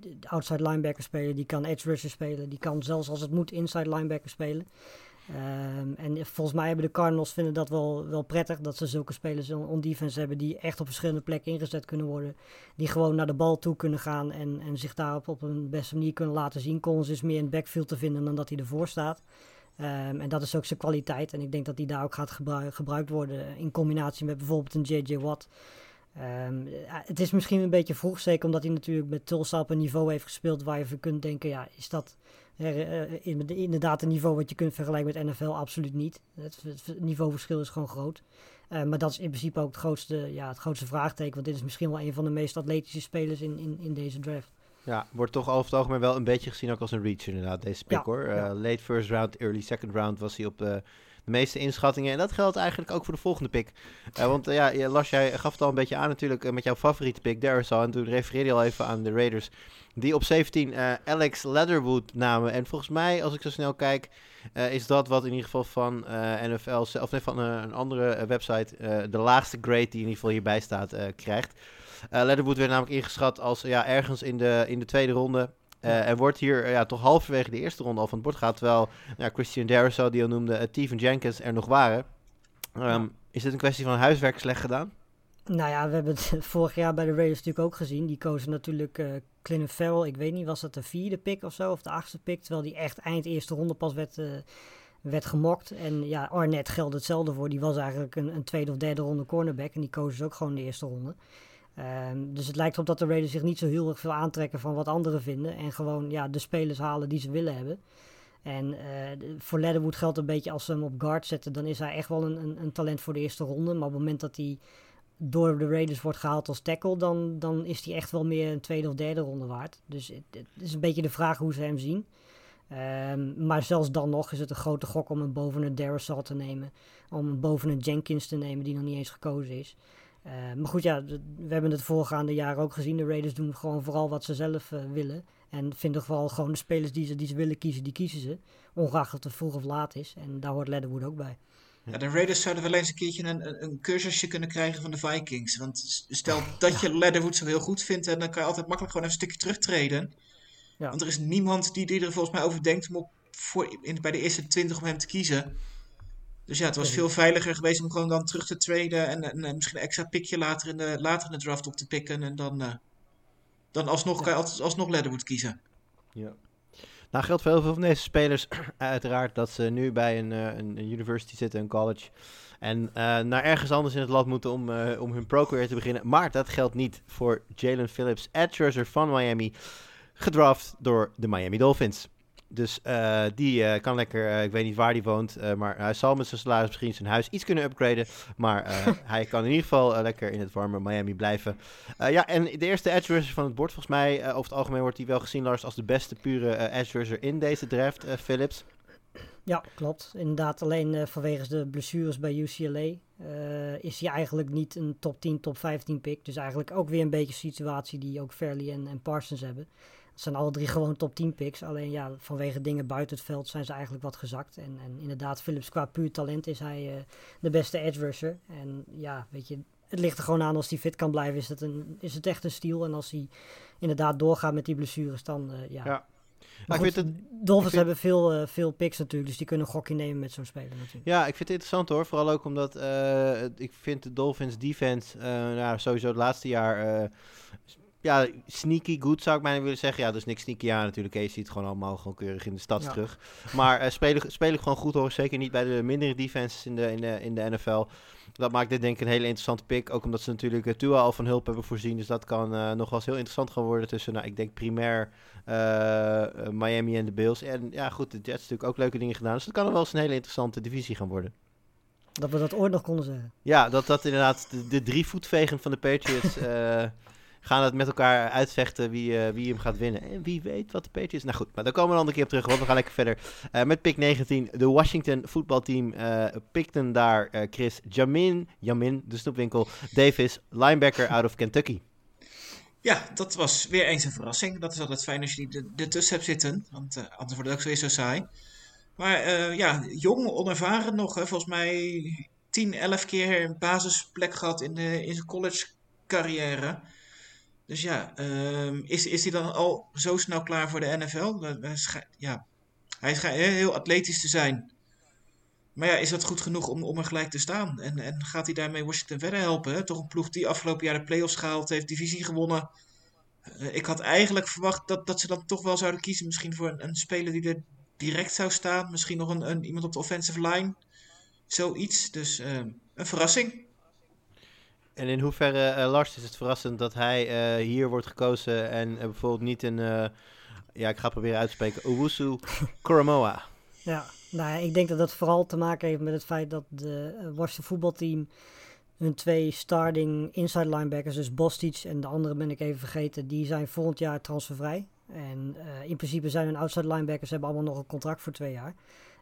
d- outside linebacker spelen, die kan edge rusher spelen. Die kan zelfs als het moet inside linebacker spelen. Ehm, en volgens mij hebben de Cardinals vinden dat wel, wel prettig. Dat ze zulke spelers on, defense hebben die echt op verschillende plekken ingezet kunnen worden. Die gewoon naar de bal toe kunnen gaan en, en zich daarop op een beste manier kunnen laten zien. Collins is meer in backfield te vinden dan dat hij ervoor staat. Ehm, en dat is ook zijn kwaliteit. En ik denk dat die daar ook gaat gebru- gebruikt worden in combinatie met bijvoorbeeld een J.J. Watt. Ehm, ja, het is misschien een beetje vroeg, zeker omdat hij natuurlijk met Tulsa op een niveau heeft gespeeld waar je van kunt denken, ja, is dat eh, in- inderdaad een niveau wat je kunt vergelijken met NFL? Absoluut niet. Het, het niveauverschil is gewoon groot. Eh, maar dat is in principe ook het grootste, ja, het grootste vraagteken, want dit is misschien wel een van de meest atletische spelers in, in, in deze draft. Ja, wordt toch over het algemeen wel een beetje gezien ook als een reach inderdaad, deze pick Ja, hoor. Eh, ja. late first round, early second round was hij op de, de meeste inschattingen. En dat geldt eigenlijk ook voor de volgende pick. Eh, want eh, ja, Lars, jij gaf het al een beetje aan natuurlijk eh, met jouw favoriete pick, Darisaw. En toen refereerde je al even aan de Raiders. Die op 17 eh, Alex Leatherwood namen. En volgens mij, als ik zo snel kijk, is dat wat in ieder geval van NFL, of nee, van een andere website, de laagste grade die in ieder geval hierbij staat, krijgt. Leatherwood werd namelijk ingeschat als ja, ergens in de, in de tweede ronde. Eh, en wordt hier eh, ja, toch halverwege de eerste ronde al van het bord gaat. Terwijl ja, Christian Darisaw, die al noemde, uh, Steven Jenkins er nog waren. Ehm, Is dit een kwestie van huiswerk slecht gedaan? Nou ja, we hebben het vorig jaar bij de Raiders natuurlijk ook gezien. Die kozen natuurlijk eh Clinton Farrell. Ik weet niet, was dat de vierde pick of zo? Of de achtste pick? Terwijl die echt eind eerste ronde pas werd, eh, werd gemokt. En ja, Arnett geldt hetzelfde voor. Die was eigenlijk een, een tweede of derde ronde cornerback. En die kozen ze ook gewoon de eerste ronde. Ehm, dus het lijkt erop dat de Raiders zich niet zo heel erg veel aantrekken van wat anderen vinden. En gewoon ja, de spelers halen die ze willen hebben. En de- voor Leatherwood geldt een beetje als ze hem op guard zetten, dan is hij echt wel een, een, een talent voor de eerste ronde. Maar op het moment dat hij door de Raiders wordt gehaald als tackle, dan, dan is hij echt wel meer een tweede of derde ronde waard. Dus het, het is een beetje de vraag hoe ze hem zien. Ehm, maar zelfs dan nog is het een grote gok om hem boven een Darisaw te nemen. Om hem boven een Jenkins te nemen die nog niet eens gekozen is. Eh, maar goed, ja, we hebben het voorgaande jaren ook gezien. De Raiders doen gewoon vooral wat ze zelf eh, willen. En vinden vooral gewoon de spelers die ze, die ze willen kiezen, die kiezen ze. Ongeacht of het vroeg of laat is. En daar hoort Leatherwood ook bij. Ja, de Raiders zouden wel eens een keertje een, een, cursusje kunnen krijgen van de Vikings. Want stel dat je Leatherwood zo heel goed vindt, en dan kan je altijd makkelijk gewoon even een stukje terugtreden. Ja. Want er is niemand die, die er volgens mij over denkt om op, voor, in, bij de eerste 20 om hem te kiezen. Dus ja, het was veel veiliger geweest om gewoon dan terug te traden en, en, en misschien een extra pikje later in, de, later in de draft op te pikken. En dan, eh, dan alsnog, je altijd alsnog Leatherwood kiezen. Ja. Nou geldt voor heel veel van deze spelers uiteraard dat ze nu bij een, eh, een, een university zitten, een college. En eh, naar ergens anders in het land moeten om, om hun pro-career te beginnen. Maar dat geldt niet voor Jalen Phillips, edge rusher van Miami. Gedraft door de Miami Dolphins. Dus eh, die eh, kan lekker, eh, ik weet niet waar die woont, eh, maar hij zal met zijn salaris misschien zijn huis iets kunnen upgraden. Maar eh, hij kan in ieder geval lekker in het warme Miami blijven. Eh, ja, en de eerste edge rusher van het bord, volgens mij, eh, over het algemeen wordt hij wel gezien, Lars, als de beste pure edge rusher in deze draft, eh, Phillips. Ja, klopt. Inderdaad, alleen eh, vanwege de blessures bij UCLA eh, is hij eigenlijk niet een top 10, top 15 pick. Dus eigenlijk ook weer een beetje een situatie die ook Fairley en, en Parsons hebben. Zijn alle drie gewoon top 10 picks. Alleen ja, vanwege dingen buiten het veld zijn ze eigenlijk wat gezakt. En, en inderdaad, Phillips qua puur talent is hij eh, de beste edge rusher. En ja, weet je, het ligt er gewoon aan als hij fit kan blijven, is het, een, is het echt een stiel. En als hij inderdaad doorgaat met die blessures, dan eh, ja. Ja. Maar ik vind het, Dolphins vind- hebben veel, eh, veel picks natuurlijk, dus die kunnen een gokje nemen met zo'n speler natuurlijk. Ja, ik vind het interessant hoor. Vooral ook omdat ik vind de Dolphins defense, nou, sowieso het laatste jaar, ja, sneaky good zou ik bijna willen zeggen. Ja, dus niks sneaky aan natuurlijk. Je ziet het gewoon allemaal gewoon keurig in de stad Ja. terug. Maar eh, spelen, spelen gewoon goed hoor. Zeker niet bij de mindere defenses in de, in de, in de NFL. Dat maakt dit denk ik een hele interessante pick. Ook omdat ze natuurlijk uh, Tua al van hulp hebben voorzien. Dus dat kan eh, nog wel eens heel interessant gaan worden tussen, nou, ik denk primair Miami en de Bills. En ja, goed, de Jets natuurlijk ook leuke dingen gedaan. Dus dat kan nog wel eens een hele interessante divisie gaan worden. Dat we dat ooit nog konden zeggen. Ja, dat dat inderdaad de, de drie voetvegen van de Patriots gaan het met elkaar uitvechten wie, eh, wie hem gaat winnen. En wie weet wat de Patriots... Nou goed, maar daar komen we een andere keer op terug, want we gaan lekker verder. Eh, met pick 19, de Washington voetbalteam eh pikten daar Chris Jamin, Jamin, de snoepwinkel, Davis, linebacker out of Kentucky. Ja, dat was weer eens een verrassing. Dat is altijd fijn als je die er- ertussen hebt zitten. Want anders wordt het ook weer zo saai. Maar ja, jong, onervaren nog. Hè. Volgens mij 10, 11 keer een basisplek gehad in, de, in zijn college carrière. Dus ja, ehm, is, is hij dan al zo snel klaar voor de NFL? Ja, hij schijnt heel, atletisch te zijn. Maar ja, is dat goed genoeg om, om er gelijk te staan? En, en gaat hij daarmee Washington verder helpen? Toch een ploeg die afgelopen jaar de playoffs gehaald heeft, divisie gewonnen. Eh, ik had eigenlijk verwacht dat, dat ze dan toch wel zouden kiezen. Misschien voor een, een speler die er direct zou staan. Misschien nog een, een, iemand op de offensive line. Zoiets. Dus eh, een verrassing. En in hoeverre, eh, Lars, is het verrassend dat hij eh, hier wordt gekozen en eh, bijvoorbeeld niet een... ja, ik ga proberen uit te spreken. Owusu Koromoa. Ja, nou ja, ik denk dat dat vooral te maken heeft met het feit dat de Washington voetbalteam hun twee starting inside linebackers, dus Bostic en de andere ben ik even vergeten, die zijn volgend jaar transfervrij. En in principe zijn hun outside linebackers hebben allemaal nog een contract voor twee jaar.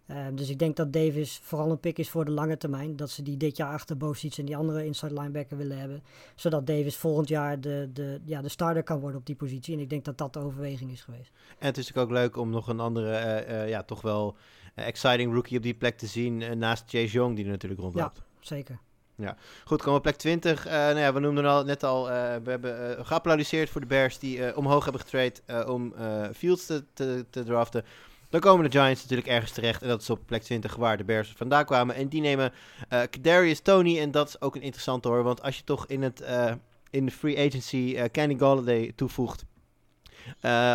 Eh, dus ik denk dat Davis vooral een pick is voor de lange termijn. Dat ze die dit jaar achter Bostic en die andere inside linebacker willen hebben. Zodat Davis volgend jaar de, de, ja, de starter kan worden op die positie. En ik denk dat dat de overweging is geweest. En het is natuurlijk ook leuk om nog een andere, eh, eh, ja, toch wel eh, exciting rookie op die plek te zien. naast Chase Young, die er natuurlijk rondloopt. Zeker. Goed, komen we op plek 20. Eh, nou ja, we noemden al, net al, we hebben geapplaudisseerd voor de Bears die omhoog hebben getrade om Fields te, te, te draften. Dan komen de Giants natuurlijk ergens terecht. En dat is op plek 20 waar de Bears vandaan kwamen. En die nemen eh Kadarius Tony. En dat is ook een interessante hoor. Want als je toch in, het, eh, in de free agency eh, Kenny Galladay toevoegt.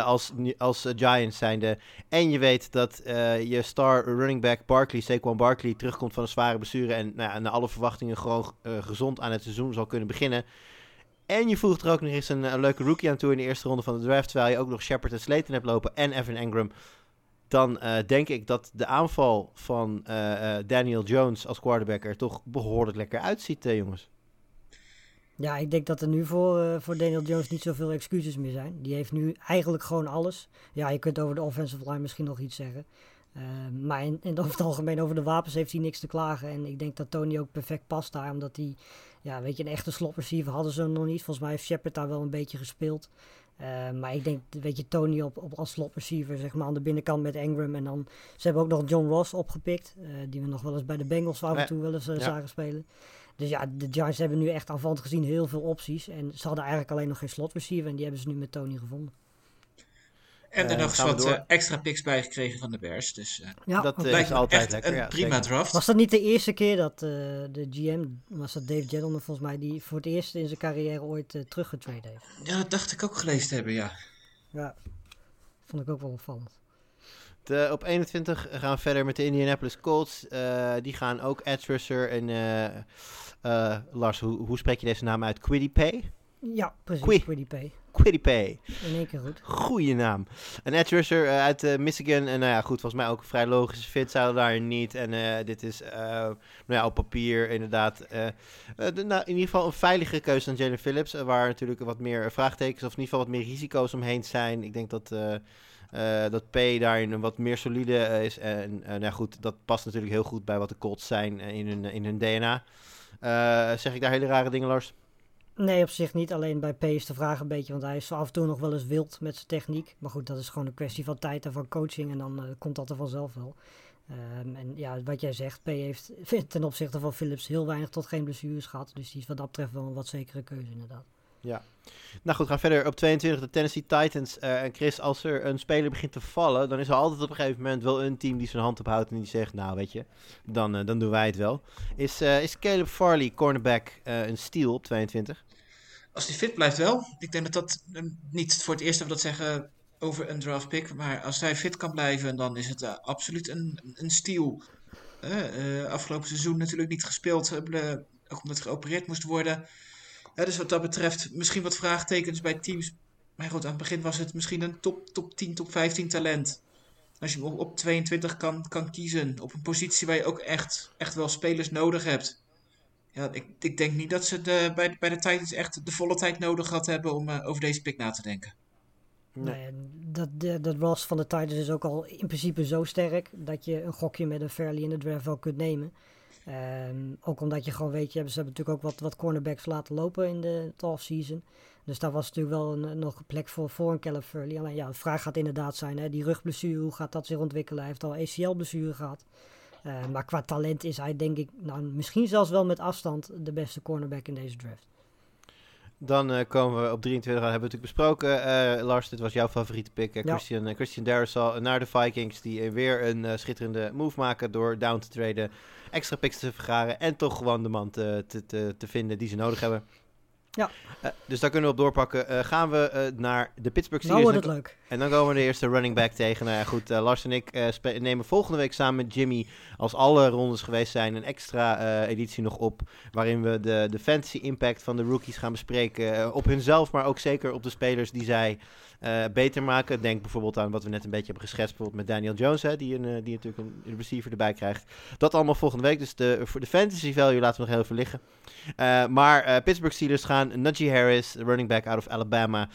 als, als eh, Giants zijnde. En je weet dat je star running back Barkley, Saquon Barkley, terugkomt van een zware blessure. En nou ja, naar alle verwachtingen gewoon gezond aan het seizoen zal kunnen beginnen. En je voegt er ook nog eens een, een leuke rookie aan toe in de eerste ronde van de draft. Terwijl je ook nog Shepard en Slayton hebt lopen en Evan Engram. Dan eh, denk ik dat de aanval van eh, eh, Daniel Jones als quarterback er toch behoorlijk lekker uitziet, eh, jongens. Ja, ik denk dat er nu voor, voor Daniel Jones niet zoveel excuses meer zijn. Die heeft nu eigenlijk gewoon alles. Ja, je kunt over de offensive line misschien nog iets zeggen. Eh, maar in, in over het algemeen over de wapens heeft hij niks te klagen. En ik denk dat Tony ook perfect past daar. Omdat hij ja, weet je, een echte slot receiver hadden ze nog niet. Volgens mij heeft Shepard daar wel een beetje gespeeld. Uh, maar ik denk, weet je, Tony op, op als slot receiver, zeg maar, aan de binnenkant met Engram. En dan, ze hebben ook nog John Ross opgepikt, uh, die we nog wel eens bij de Bengals af en toe wel eens uh, ja. zagen spelen. Dus ja, de Giants hebben nu echt aanvallend gezien heel veel opties. En ze hadden eigenlijk alleen nog geen slot receiver en die hebben ze nu met Tony gevonden. En er nog eens wat uh, extra picks bij gekregen van de Bears. Dus uh, ja, dat is altijd echt lekker. een ja, prima zeker. draft. Was dat niet de eerste keer dat de GM, was dat Dave Gettleman volgens mij, die voor het eerst in zijn carrière ooit teruggetrade heeft? Ja, dat dacht ik ook gelezen te hebben, ja. Ja, vond ik ook wel opvallend. De, op 21 gaan we verder met de Indianapolis Colts. Uh, die gaan ook edge rusher en uh, uh, Lars, hoe, hoe spreek je deze naam uit? Quiddy Pay? Ja, precies. Qui- Quiddy Pay. Quiddy Pay. In één keer goed. Goeie naam. Een edge rusher uit uh, Michigan. En nou ja, goed, volgens mij ook een vrij logische fit. Zouden daar niet. En uh, dit is, nou ja, op papier inderdaad. De, nou, in ieder geval een veilige keuze dan Jalen Phillips. waar natuurlijk wat meer vraagtekens of in ieder geval wat meer risico's omheen zijn. Ik denk dat... Uh, dat P daarin wat meer solide uh, is. En uh, nou goed, dat past natuurlijk heel goed bij wat de Colts zijn in hun, in hun DNA. zeg ik daar hele rare dingen, Lars? Nee, op zich niet. Alleen bij P is de vraag een beetje, want hij is af en toe nog wel eens wild met zijn techniek. Maar goed, dat is gewoon een kwestie van tijd en van coaching. En dan komt dat er vanzelf wel. Um, en ja, wat jij zegt, P heeft ten opzichte van Phillips heel weinig tot geen blessures gehad. Dus die is wat dat betreft wel een wat zekere keuze inderdaad. Ja. Nou goed, gaan verder op 22 de Tennessee Titans. Uh, en Chris, als er een speler begint te vallen, dan is er altijd op een gegeven moment wel een team die zijn hand ophoudt en die zegt, nou weet je, dan, uh, dan doen wij het wel. Is, uh, is Caleb Farley, cornerback, een steal op 22? Als hij fit blijft wel. Ik denk dat dat niet voor het eerst dat we dat zeggen over een draft pick. Maar als hij fit kan blijven, dan is het absoluut een, een steal. afgelopen seizoen natuurlijk niet gespeeld, ook omdat geopereerd moest worden. Ja, dus wat dat betreft misschien wat vraagtekens bij teams. Maar goed, aan het begin was het misschien een top, top 10, top 15 talent. Als je hem op, op 22 kan, kan kiezen, op een positie waar je ook echt, echt wel spelers nodig hebt. Ja, ik, ik denk niet dat ze de, bij, bij de Titans echt de volle tijd nodig gehad hebben om uh, over deze pick na te denken. Nee, nee dat, de, dat Ross van de Titans is ook al in principe zo sterk dat je een gokje met een Fairley in de draft wel kunt nemen. Um, ook omdat je gewoon weet, je, ze hebben natuurlijk ook wat, wat cornerbacks laten lopen in de offseason. Dus daar was natuurlijk wel nog een plek voor, voor een Caleb Furley. Alleen ja, de vraag gaat inderdaad zijn, hè, die rugblessure, hoe gaat dat zich ontwikkelen? Hij heeft al ACL-blessure gehad. Uh, maar qua talent is hij denk ik, nou, misschien zelfs wel met afstand, de beste cornerback in deze draft. Dan uh, komen we op 23, hebben we natuurlijk besproken. Uh, Lars, dit was jouw favoriete pick. Uh, Ja. Christian, Christian Darrisaw naar de Vikings. Die weer een schitterende move maken door down te traden. Extra picks te vergaren. En toch gewoon de man te, te, te, vinden die ze nodig hebben. Ja. Dus daar kunnen we op doorpakken. Gaan we naar de Pittsburgh Nou Steelers. wordt het leuk. En dan komen we de eerste running back tegen. Nou ja, goed, uh, Lars en ik spe- nemen volgende week samen met Jimmy, als alle rondes geweest zijn, een extra uh, editie nog op. Waarin we de, de fantasy impact van de rookies gaan bespreken. Op hunzelf, maar ook zeker op de spelers die zij beter maken. Denk bijvoorbeeld aan wat we net een beetje hebben geschetst, bijvoorbeeld met Daniel Jones, hè, die, een, die natuurlijk een receiver erbij krijgt. Dat allemaal volgende week. Dus de, voor de fantasy value laten we nog heel even liggen. Maar Pittsburgh Steelers gaan Najee Harris, running back out of Alabama,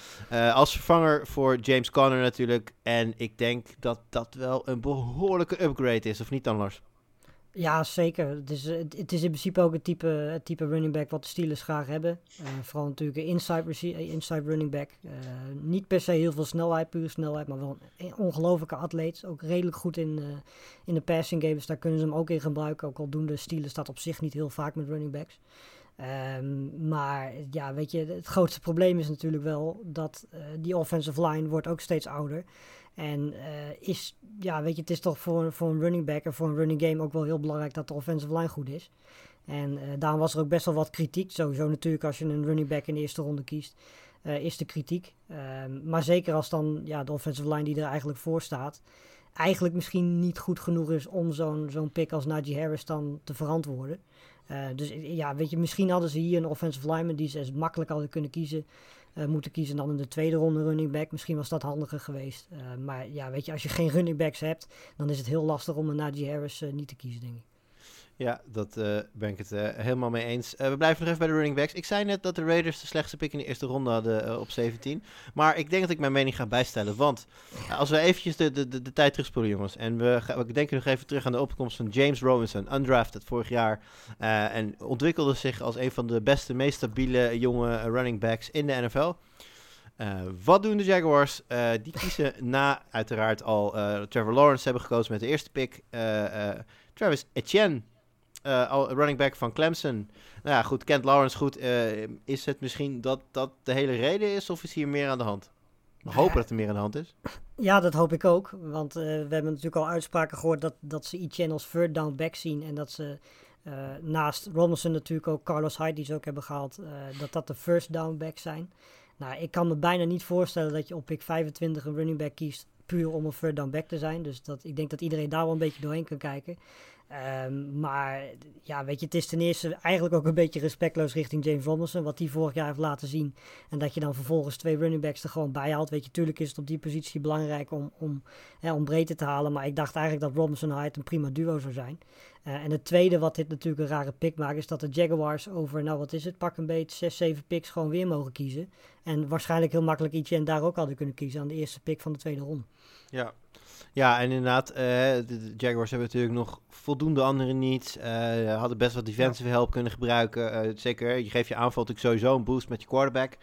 als vervanger voor James Conner natuurlijk. En ik denk dat dat wel een behoorlijke upgrade is, of niet dan Lars? Ja, zeker. Het is, het is in principe ook het type, het type running back wat de Steelers graag hebben. Uh, vooral natuurlijk een inside, inside running back. Uh, niet per se heel veel snelheid, puur snelheid, maar wel een ongelofelijke atleet. Ook redelijk goed in, uh, in de passing game, dus daar kunnen ze hem ook in gebruiken. Ook al doen de Steelers dat op zich niet heel vaak met running backs. Um, maar ja, weet je, het grootste probleem is natuurlijk wel dat die offensive line wordt ook steeds ouder. En uh, is, ja, weet je, het is toch voor, voor een running back en voor een running game ook wel heel belangrijk dat de offensive line goed is. En uh, daarom was er ook best wel wat kritiek. Sowieso natuurlijk als je een running back in de eerste ronde kiest, is de kritiek. Um, maar zeker als dan ja, de offensive line die er eigenlijk voor staat, eigenlijk misschien niet goed genoeg is om zo'n zo'n pick als Najee Harris dan te verantwoorden. Uh, dus ja, weet je, misschien hadden ze hier een offensive lineman die ze makkelijk hadden kunnen kiezen. Uh, moeten kiezen dan in de tweede ronde running back. Misschien was dat handiger geweest. Maar ja, weet je, als je geen running backs hebt, dan is het heel lastig om een Najee Harris niet te kiezen, denk ik. Ja, dat uh, ben ik het uh, helemaal mee eens. Uh, we blijven nog even bij de running backs. Ik zei net dat de Raiders de slechtste pick in de eerste ronde hadden op 17. Maar ik denk dat ik mijn mening ga bijstellen. Want als we eventjes de, de, de, de tijd terugspoelen, jongens. En we, we denken nog even terug aan de opkomst van James Robinson. Undrafted vorig jaar. en ontwikkelde zich als een van de beste, meest stabiele jonge running backs in de NFL. wat doen de Jaguars? die kiezen na uiteraard al Trevor Lawrence hebben gekozen met de eerste pick. Travis Etienne uh, running back van Clemson. Nou ja, goed, Kent Lawrence goed. Uh, is het misschien dat dat de hele reden is of is hier meer aan de hand? We hopen dat er meer aan de hand is. Ja, dat hoop ik ook. Want uh, we hebben natuurlijk al uitspraken gehoord dat, dat ze Etienne als third down back zien. En dat ze naast Robinson natuurlijk ook Carlos Hyde, die ze ook hebben gehaald, dat dat de first down back zijn. Nou, ik kan me bijna niet voorstellen dat je op pick 25 een running back kiest puur om een third down back te zijn. Dus dat, ik denk dat iedereen daar wel een beetje doorheen kan kijken. Um, maar ja, weet je, het is ten eerste eigenlijk ook een beetje respectloos richting James Robinson, wat hij vorig jaar heeft laten zien. En dat je dan vervolgens twee running backs er gewoon bij haalt. Weet je, tuurlijk is het op die positie belangrijk om, om, hè, om breedte te halen. Maar ik dacht eigenlijk dat Robinson en Hyde een prima duo zou zijn. Uh, en het tweede wat dit natuurlijk een rare pick maakt, is dat de Jaguars over, nou wat is het, pak een beetje 6, 7 picks gewoon weer mogen kiezen. En waarschijnlijk heel makkelijk iets en daar ook hadden kunnen kiezen aan de eerste pick van de tweede ronde. Ja, ja, en inderdaad, uh, de Jaguars hebben natuurlijk nog voldoende anderen niet. Uh, hadden best wat defensive help kunnen gebruiken. Uh, zeker, je geeft je aanval natuurlijk sowieso een boost met je quarterback.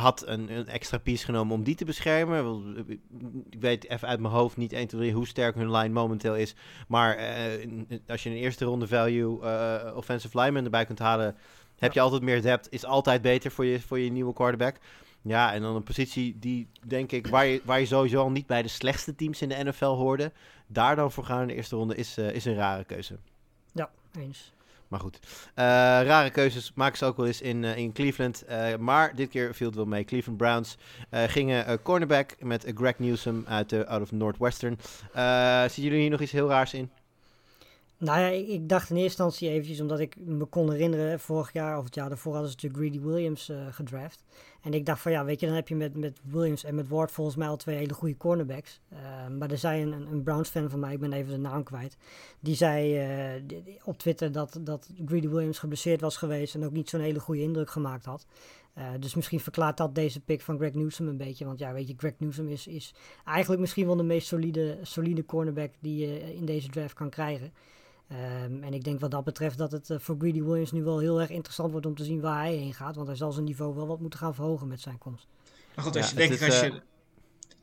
had een, een, extra piece genomen om die te beschermen. Ik weet even uit mijn hoofd niet 1, 2, 3 hoe sterk hun line momenteel is. Maar als je een eerste ronde value offensive lineman erbij kunt halen... heb je altijd meer depth. Is altijd beter voor je, voor je nieuwe quarterback. Ja, en dan een positie die, denk ik, waar je, waar je sowieso al niet bij de slechtste teams in de NFL hoorde. Daar dan voor gaan in de eerste ronde is, uh, is een rare keuze. Ja, eens. Maar goed, uh, rare keuzes maken ze ook wel eens in, uh, in Cleveland. maar dit keer viel het wel mee. Cleveland Browns gingen cornerback met Greg Newsom uit, de out of Northwestern. zien jullie hier nog iets heel raars in? Nou ja, ik, dacht in eerste instantie eventjes, omdat ik me kon herinneren, vorig jaar of het jaar daarvoor hadden ze natuurlijk Greedy Williams uh, gedraft. En ik dacht van ja, weet je, dan heb je met, met Williams en met Ward volgens mij al twee hele goede cornerbacks. Uh, maar er zei een, een Browns-fan van mij, ik ben even de naam kwijt, die zei uh, op Twitter dat, dat Greedy Williams geblesseerd was geweest en ook niet zo'n hele goede indruk gemaakt had. dus misschien verklaart dat deze pick van Greg Newsom een beetje. Want ja, weet je, Greg Newsom is, is eigenlijk misschien wel de meest solide, solide cornerback die je in deze draft kan krijgen. Um, en ik denk wat dat betreft dat het uh, voor Greedy Williams nu wel heel erg interessant wordt om te zien waar hij heen gaat. Want hij zal zijn niveau wel wat moeten gaan verhogen met zijn komst. Maar goed, als, ja, je, denkt, als, je,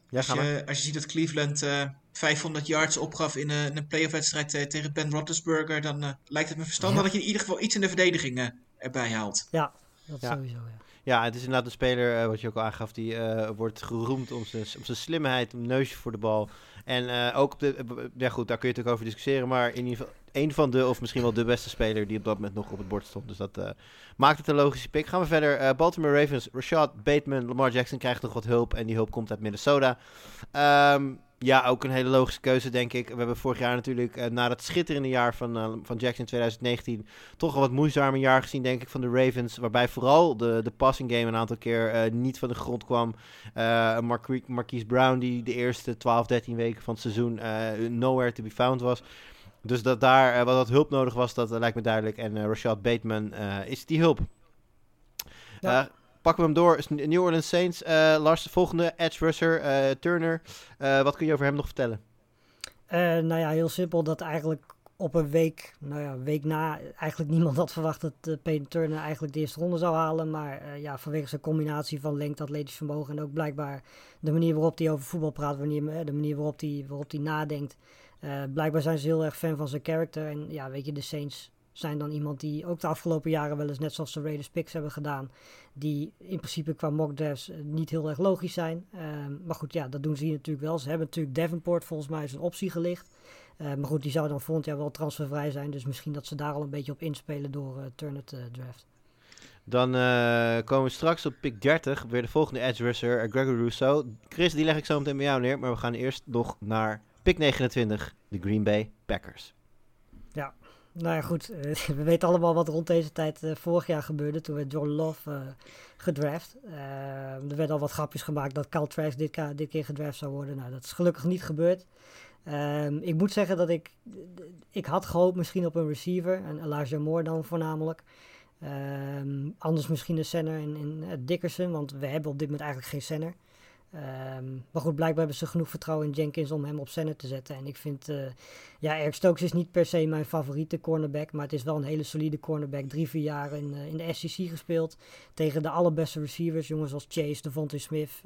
uh, als, je, als je ziet dat Cleveland uh, eh, 500 yards opgaf in een, een playoff wedstrijd tegen Ben Roethlisberger, dan lijkt het me verstandig ja. dat je in ieder geval iets in de verdediging erbij haalt. Ja, dat ja. sowieso, ja. Ja, het is inderdaad een speler, wat je ook al aangaf, die wordt geroemd om zijn, om zijn slimheid, om neusje voor de bal. En ook op de, ja goed, daar kun je natuurlijk over discussiëren, maar in ieder geval een van de, of misschien wel de beste speler die op dat moment nog op het bord stond. Dus dat uh, maakt het een logische pick. Gaan we verder. Uh, Baltimore Ravens, Rashad Bateman, Lamar Jackson krijgt nog wat hulp. En die hulp komt uit Minnesota. Um, ja, ook een hele logische keuze, denk ik. We hebben vorig jaar natuurlijk, uh, na het schitterende jaar van, van Jackson 2019, toch een wat moeizamer jaar gezien, denk ik, van de Ravens. Waarbij vooral de, de passing game een aantal keer niet van de grond kwam. Marquise Brown, die de eerste 12, 13 weken van het seizoen nowhere to be found was. Dus dat daar uh, wat hulp nodig was, dat uh, lijkt me duidelijk. En uh, Rashad Bateman is die hulp. Ja. pakken we hem door. New Orleans Saints. Lars, de volgende. Edge rusher, Turner. wat kun je over hem nog vertellen? nou ja, heel simpel. Dat eigenlijk op een week, nou ja, week na, eigenlijk niemand had verwacht dat uh, Peyton Turner eigenlijk de eerste ronde zou halen. Maar ja, vanwege zijn combinatie van lengte, atletisch vermogen en ook blijkbaar de manier waarop hij over voetbal praat, wanneer, de manier waarop hij, waarop hij nadenkt, blijkbaar zijn ze heel erg fan van zijn karakter. En ja, weet je, de Saints zijn dan iemand die ook de afgelopen jaren wel eens, net zoals de Raiders picks hebben gedaan, die in principe qua mock drafts eh, niet heel erg logisch zijn. Uh, maar goed, ja, dat doen ze hier natuurlijk wel. Ze hebben natuurlijk Davenport volgens mij een optie gelicht. Uh, maar goed, die zou dan volgend jaar wel transfervrij zijn. Dus misschien dat ze daar al een beetje op inspelen door uh, Turner te draft. Dan komen we straks op pick 30, weer de volgende edge rusher, Gregory Rousseau. Chris, die leg ik zo meteen bij jou neer, maar we gaan eerst nog naar Pick 29, de Green Bay Packers. Ja, nou ja, goed. We weten allemaal wat rond deze tijd uh, vorig jaar gebeurde. Toen werd John Love uh, gedraft. er werden al wat grapjes gemaakt dat Cal Trask dit, dit, keer gedraft zou worden. Nou, dat is gelukkig niet gebeurd. Ehm, ik moet zeggen dat ik, ik had gehoopt misschien op een receiver, en Elijah Moore dan voornamelijk. Ehm, anders misschien een center in, in uh, Dickerson, want we hebben op dit moment eigenlijk geen center. Ehm, maar goed, blijkbaar hebben ze genoeg vertrouwen in Jenkins om hem op center te zetten. En ik vind, uh, ja, Eric Stokes is niet per se mijn favoriete cornerback, maar het is wel een hele solide cornerback. Drie, vier jaar in, uh, in de SEC gespeeld tegen de allerbeste receivers, jongens als Chase, Devontae Smith,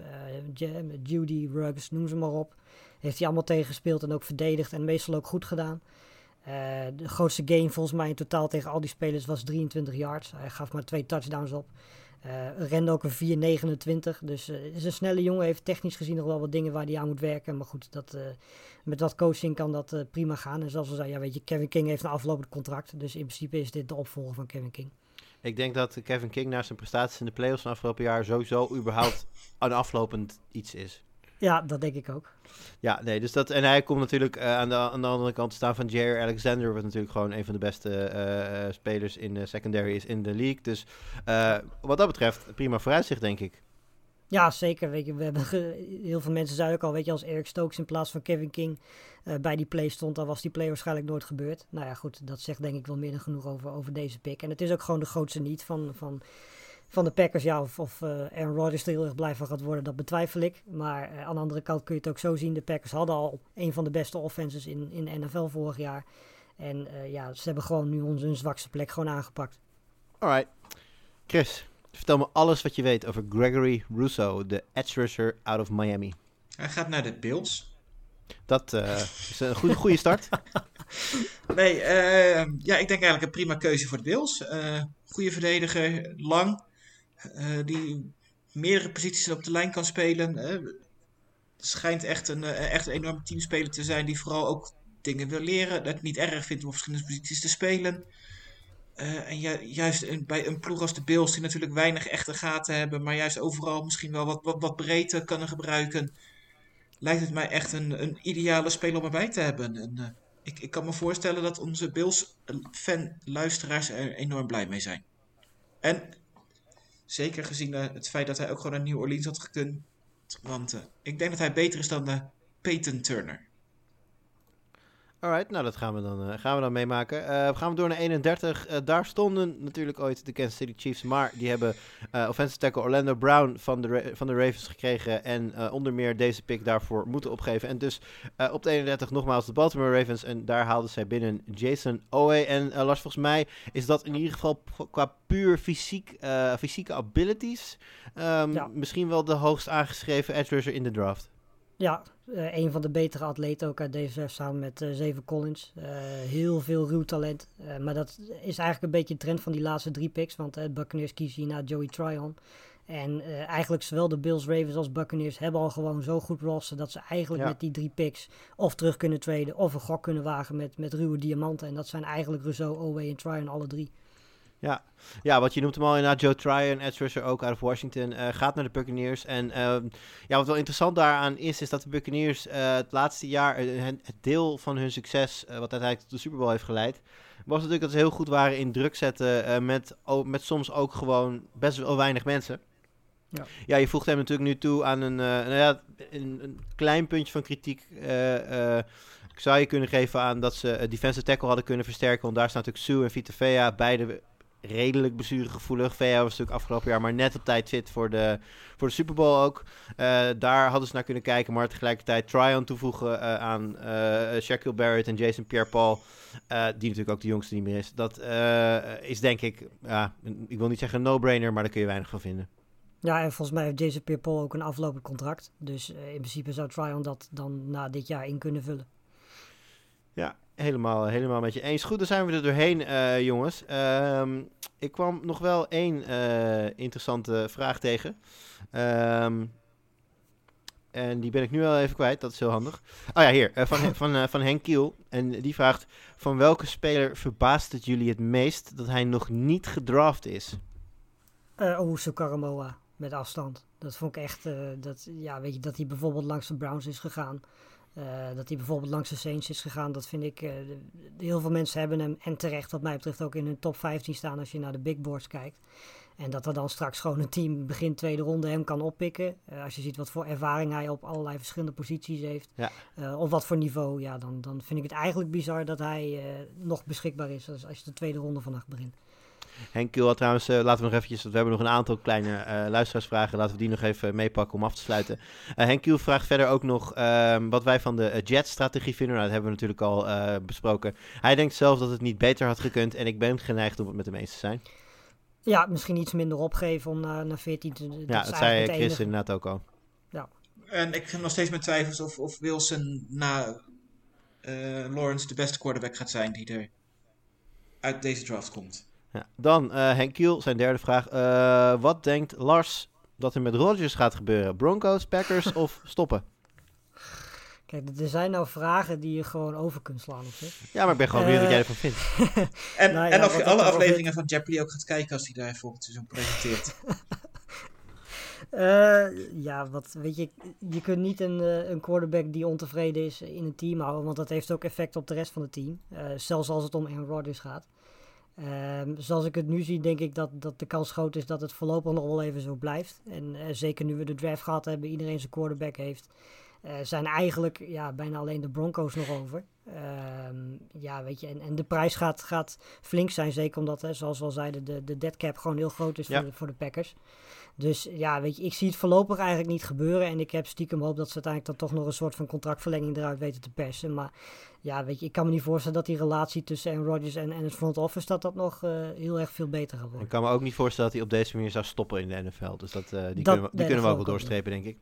uh, Judy, Ruggs, noem ze maar op. Heeft hij allemaal tegen gespeeld en ook verdedigd en meestal ook goed gedaan. Uh, de grootste gain volgens mij in totaal tegen al die spelers was 23 yards. Hij gaf maar twee touchdowns op. Uh, rende ook een 4,29. Dus uh, is een snelle jongen. Heeft technisch gezien nog wel wat dingen waar hij aan moet werken. Maar goed, dat, met wat coaching kan dat prima gaan. En zoals we zeiden, ja, weet je, Kevin King heeft een aflopend contract. Dus in principe is dit de opvolger van Kevin King. Ik denk dat Kevin King na zijn prestaties in de playoffs van afgelopen jaar sowieso überhaupt een aflopend iets is. Ja, dat denk ik ook. Ja, nee, dus dat, en hij komt natuurlijk uh, aan, de, aan de andere kant te staan van Jair Alexander, wat natuurlijk gewoon een van de beste uh, spelers in de secondary is in de league. Dus uh, wat dat betreft, prima vooruitzicht, denk ik. Ja, zeker. Weet je, we hebben heel veel mensen zeiden ook al, weet je, als Eric Stokes in plaats van Kevin King bij die play stond, dan was die play waarschijnlijk nooit gebeurd. Nou ja, goed, dat zegt denk ik wel meer dan genoeg over, over deze pick. En het is ook gewoon de grootste niet van, van van de Packers, ja, of, of uh, Aaron Rodgers er heel erg blij van gaat worden, dat betwijfel ik. Maar uh, aan de andere kant kun je het ook zo zien. De Packers hadden al een van de beste offenses in, in de NFL vorig jaar. En uh, ja, ze hebben gewoon nu onze hun zwakste plek gewoon aangepakt. Alright. Chris, vertel me alles wat je weet over Gregory Russo, de edge rusher out of Miami. Hij gaat naar de Bills. Dat is een goede, goede start. nee, ja, ik denk eigenlijk een prima keuze voor de Bills. goede verdediger, lang. Uh, die meerdere posities op de lijn kan spelen. Schijnt echt een, uh, echt een enorme teamspeler te zijn die vooral ook dingen wil leren. Dat niet erg vindt om op verschillende posities te spelen. en ju juist bij een ploeg als de Bills, die natuurlijk weinig echte gaten hebben, maar juist overal misschien wel wat, wat, breedte kunnen gebruiken, lijkt het mij echt een, een ideale speler om erbij te hebben. En, ik, ik kan me voorstellen dat onze Bills-fan-luisteraars er enorm blij mee zijn. En Zeker gezien uh, het feit dat hij ook gewoon naar New Orleans had gekund. Want uh, ik denk dat hij beter is dan uh, Peyton Turner. Alright, nou dat gaan we dan, gaan we dan meemaken. we gaan door naar 31. daar stonden natuurlijk ooit de Kansas City Chiefs, maar die hebben offensive tackle Orlando Brown van de, van de Ravens gekregen en onder meer deze pick daarvoor moeten opgeven. En dus op de 31 nogmaals de Baltimore Ravens en daar haalden zij binnen Jason Owe. En Lars, volgens mij is dat in ieder geval qua puur fysiek, fysieke abilities um, ja. misschien wel de hoogst aangeschreven edge rusher in de draft. Ja, uh, een van de betere atleten ook uit deze samen met uh, Zeven Collins. Uh, heel veel ruw talent. maar dat is eigenlijk een beetje de trend van die laatste drie picks. Want uh, Buccaneers kiezen hier naar Joey Tryon. En eigenlijk zowel de Bills, Ravens als Buccaneers hebben al gewoon zo goed roster... dat ze eigenlijk ja. met die drie picks of terug kunnen traden... of een gok kunnen wagen met, met ruwe diamanten. En dat zijn eigenlijk Rousseau, Owe en Tryon alle drie. Ja. ja, wat je noemt hem al inderdaad, Joe Tryon, Ed Rusher ook uit Washington, uh, gaat naar de Buccaneers. En uh, ja, wat wel interessant daaraan is, is dat de Buccaneers uh, het laatste jaar, het, het deel van hun succes, wat uiteindelijk tot de Super Bowl heeft geleid, was natuurlijk dat ze heel goed waren in druk zetten met, oh, met soms ook gewoon best wel weinig mensen. Ja. ja, je voegt hem natuurlijk nu toe aan een, nou ja, een, een, klein puntje van kritiek. zou je kunnen geven aan dat ze defensive tackle hadden kunnen versterken. Want daar staan natuurlijk Sue en Vitafea, beide redelijk bestuurgevoelig. VA was natuurlijk afgelopen jaar maar net op tijd fit voor de, voor de Super Bowl ook. Uh, daar hadden ze naar kunnen kijken, maar tegelijkertijd Tryon toevoegen uh, aan uh, Shaquille Barrett en Jason Pierre-Paul. die natuurlijk ook de jongste niet meer is. Dat is denk ik, ja, ik wil niet zeggen een no-brainer, maar daar kun je weinig van vinden. Ja, en volgens mij heeft Jason Pierre-Paul ook een aflopend contract. Dus in principe zou Tryon dat dan na dit jaar in kunnen vullen. Ja, helemaal, helemaal met je eens. Goed, dan zijn we er doorheen, uh, jongens. Um, ik kwam nog wel één uh, interessante vraag tegen. Um, en die ben ik nu al even kwijt, dat is heel handig. Oh ja, hier, uh, van, van, van Henk Kiel. En die vraagt, van welke speler verbaast het jullie het meest dat hij nog niet gedraft is? Uh, Owusu Karamoa, met afstand. Dat vond ik echt, dat, ja, weet je, dat hij bijvoorbeeld langs de Browns is gegaan. Uh, dat hij bijvoorbeeld langs de Saints is gegaan, dat vind ik. Uh, heel veel mensen hebben hem en terecht, wat mij betreft, ook in hun top 15 staan als je naar de big boards kijkt. En dat er dan straks gewoon een team begin tweede ronde hem kan oppikken. Uh, als je ziet wat voor ervaring hij op allerlei verschillende posities heeft. Ja. Op wat voor niveau. Ja, dan, dan vind ik het eigenlijk bizar dat hij nog beschikbaar is als, als je de tweede ronde vannacht begint. Henk Kiel had trouwens, laten we nog eventjes, we hebben nog een aantal kleine luisteraarsvragen. Laten we die nog even meepakken om af te sluiten. Henk Kiel vraagt verder ook nog ehm, wat wij van de Jet-strategie vinden. Nou, dat hebben we natuurlijk al besproken. Hij denkt zelf dat het niet beter had gekund en ik ben geneigd om het met hem eens te zijn. Ja, misschien iets minder opgeven om naar, naar 14 te... Dat ja, dat zei Chris enige. inderdaad ook al. Ja. En ik heb nog steeds mijn twijfels of, of Wilson na uh, Lawrence de beste quarterback gaat zijn die er uit deze draft komt. Ja. Dan uh, Henk Kiel, zijn derde vraag. Uh, wat denkt Lars dat er met Rodgers gaat gebeuren? Broncos, Packers of stoppen? Kijk, er zijn nou vragen die je gewoon over kunt slaan op zich. Ja, maar ik ben gewoon benieuwd uh, wat jij ervan vindt. en, nou ja, en of je alle afleveringen van Jeopardy ook gaat kijken als hij daar volgend seizoen presenteert. uh, ja, wat weet je, je kunt niet een, uh, een quarterback die ontevreden is in een team houden, want dat heeft ook effect op de rest van het team. zelfs als het om Aaron Rodgers gaat. Um, zoals ik het nu zie, denk ik dat, dat de kans groot is dat het voorlopig nog wel even zo blijft. En zeker nu we de draft gehad hebben, iedereen zijn quarterback heeft. Uh, zijn eigenlijk ja, bijna alleen de Broncos nog over. Uh, ja, weet je, en, en de prijs gaat, gaat flink zijn, zeker omdat, hè, zoals we al zeiden, de, de dead cap gewoon heel groot is ja. voor, de, voor de Packers. Dus ja, weet je, ik zie het voorlopig eigenlijk niet gebeuren. En ik heb stiekem hoop dat ze uiteindelijk dan toch nog een soort van contractverlenging eruit weten te persen. Maar ja, weet je, ik kan me niet voorstellen dat die relatie tussen Aaron Rodgers en, en het front office, dat dat nog uh, heel erg veel beter gaat worden. Ik kan me ook niet voorstellen dat hij op deze manier zou stoppen in de NFL. Dus dat, uh, die, dat, kunnen we, die kunnen we ook wel doorstrepen, denk ik.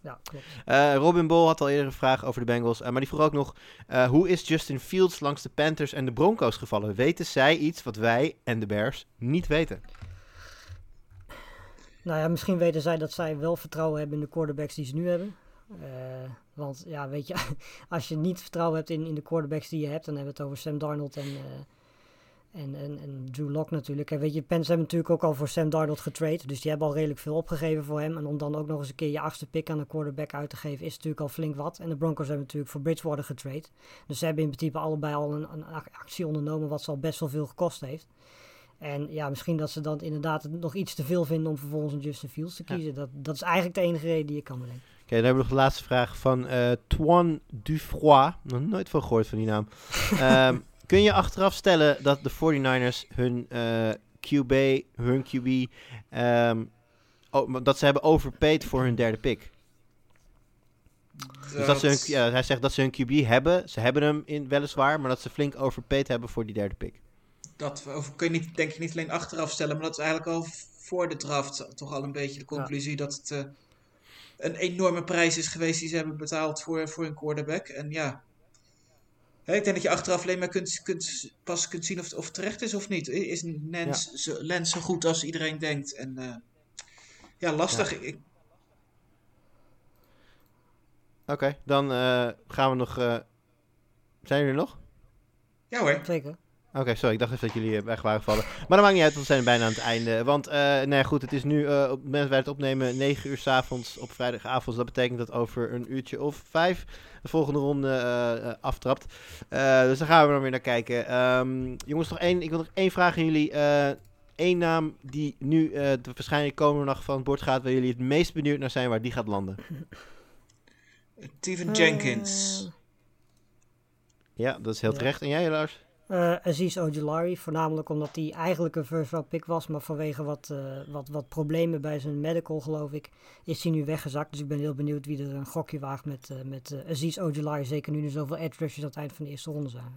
Ja, klopt. Uh, Robin Bol had al eerder een vraag over de Bengals. Uh, maar die vroeg ook nog: uh, hoe is Justin Fields langs de Panthers en de Broncos gevallen? Weten zij iets wat wij en de Bears niet weten? Nou ja, misschien weten zij dat zij wel vertrouwen hebben in de quarterbacks die ze nu hebben. want ja, weet je, als je niet vertrouwen hebt in, in de quarterbacks die je hebt, dan hebben we het over Sam Darnold en en, en, en Drew Lock natuurlijk. En weet je, Pens hebben natuurlijk ook al voor Sam Darnold getrade. Dus die hebben al redelijk veel opgegeven voor hem. En om dan ook nog eens een keer je achtste pick aan een quarterback uit te geven, is natuurlijk al flink wat. En de Broncos hebben natuurlijk voor Bridgewater getrade. Dus ze hebben in principe allebei al een, een actie ondernomen wat ze al best wel veel gekost heeft. En ja, misschien dat ze dan inderdaad nog iets te veel vinden om vervolgens een Justin Fields te kiezen. Dat, dat is eigenlijk de enige reden die je kan bedenken. Oké, dan hebben we nog de laatste vraag van uh, Toine Dufroy. Nog nooit van gehoord van die naam. um, Kun je achteraf stellen dat de 49ers hun uh, QB, hun QB, um, ehm, oh, dat ze hebben overpaid voor hun derde pick? Dat... Dus dat ze hun, ja, hij zegt dat ze hun QB hebben. Ze hebben hem in, weliswaar, maar dat ze flink overpaid hebben voor die derde pick. Dat kun je niet, denk ik niet alleen achteraf stellen, maar dat is eigenlijk al voor de draft toch al een beetje de conclusie dat het uh, een enorme prijs is geweest die ze hebben betaald voor, voor hun quarterback. En ja, ik denk dat je achteraf alleen maar kunt, kunt, pas kunt zien of het, of terecht is of niet. Is Lens, zo, Lens zo goed als iedereen denkt? En uh, ja, lastig. Ja. Oké, okay, dan uh, gaan we nog. Uh, zijn jullie er nog? Ja hoor. Zeker. Oké, sorry, ik dacht even dat jullie weg waren gevallen. Maar dat maakt niet uit, want we zijn bijna aan het einde. Want, uh, nee goed, het is nu, uh, op het moment wij het opnemen, 9 uur s avonds op vrijdagavond. Dat betekent dat over een uurtje of vijf de volgende ronde uh, aftrapt. dus daar gaan we dan weer naar kijken. Um, jongens, nog één, ik wil nog één vraag aan jullie. Eén naam die nu de waarschijnlijk komende nacht van het bord gaat, waar jullie het meest benieuwd naar zijn, waar die gaat landen. Steven Jenkins. Ja, dat is heel terecht. En jij, Lars? Uh, Aziz Ojolari, voornamelijk omdat hij eigenlijk een first round pick was, maar vanwege wat, uh, wat, wat problemen bij zijn medical, geloof ik, is hij nu weggezakt. Dus ik ben heel benieuwd wie er een gokje waagt met, uh, met Aziz Ojolari, zeker nu er zoveel edge rushers aan het eind van de eerste ronde zijn.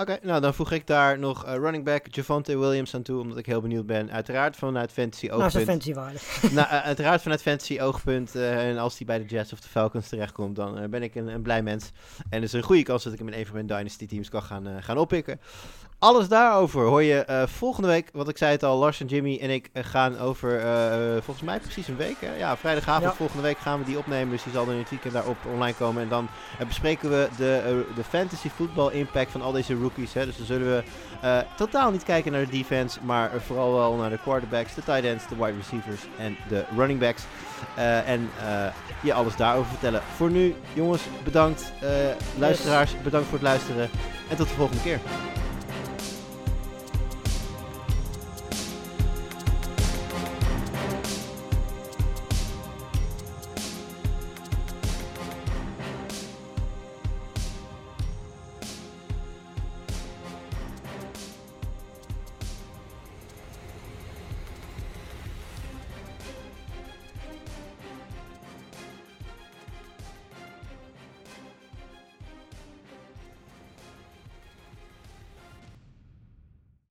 Oké, nou dan voeg ik daar nog uh, running back Javante Williams aan toe, omdat ik heel benieuwd ben. Uiteraard vanuit fantasy oogpunt. Nou, zijn fantasy waarde. nou, uh, uiteraard vanuit fantasy oogpunt. Uh, en als hij bij de Jets of de Falcons terechtkomt, dan ben ik een, een, blij mens. En er is een goede kans dat ik hem in een van mijn dynasty teams kan gaan, gaan oppikken. Alles daarover hoor je uh, volgende week. Wat ik zei het al, Lars en Jimmy en ik uh, gaan over uh, volgens mij precies een week. Hè? Ja, vrijdagavond ja. volgende week gaan we die opnemen. Dus die zal dan in het weekend daarop online komen. En dan bespreken we de, de fantasy football impact van al deze rookies. Hè? Dus dan zullen we totaal niet kijken naar de defense. Maar vooral wel naar de quarterbacks, de tight ends, de wide receivers en de running backs. en je alles daarover vertellen. Voor nu, jongens, bedankt. luisteraars, bedankt voor het luisteren. En tot de volgende keer.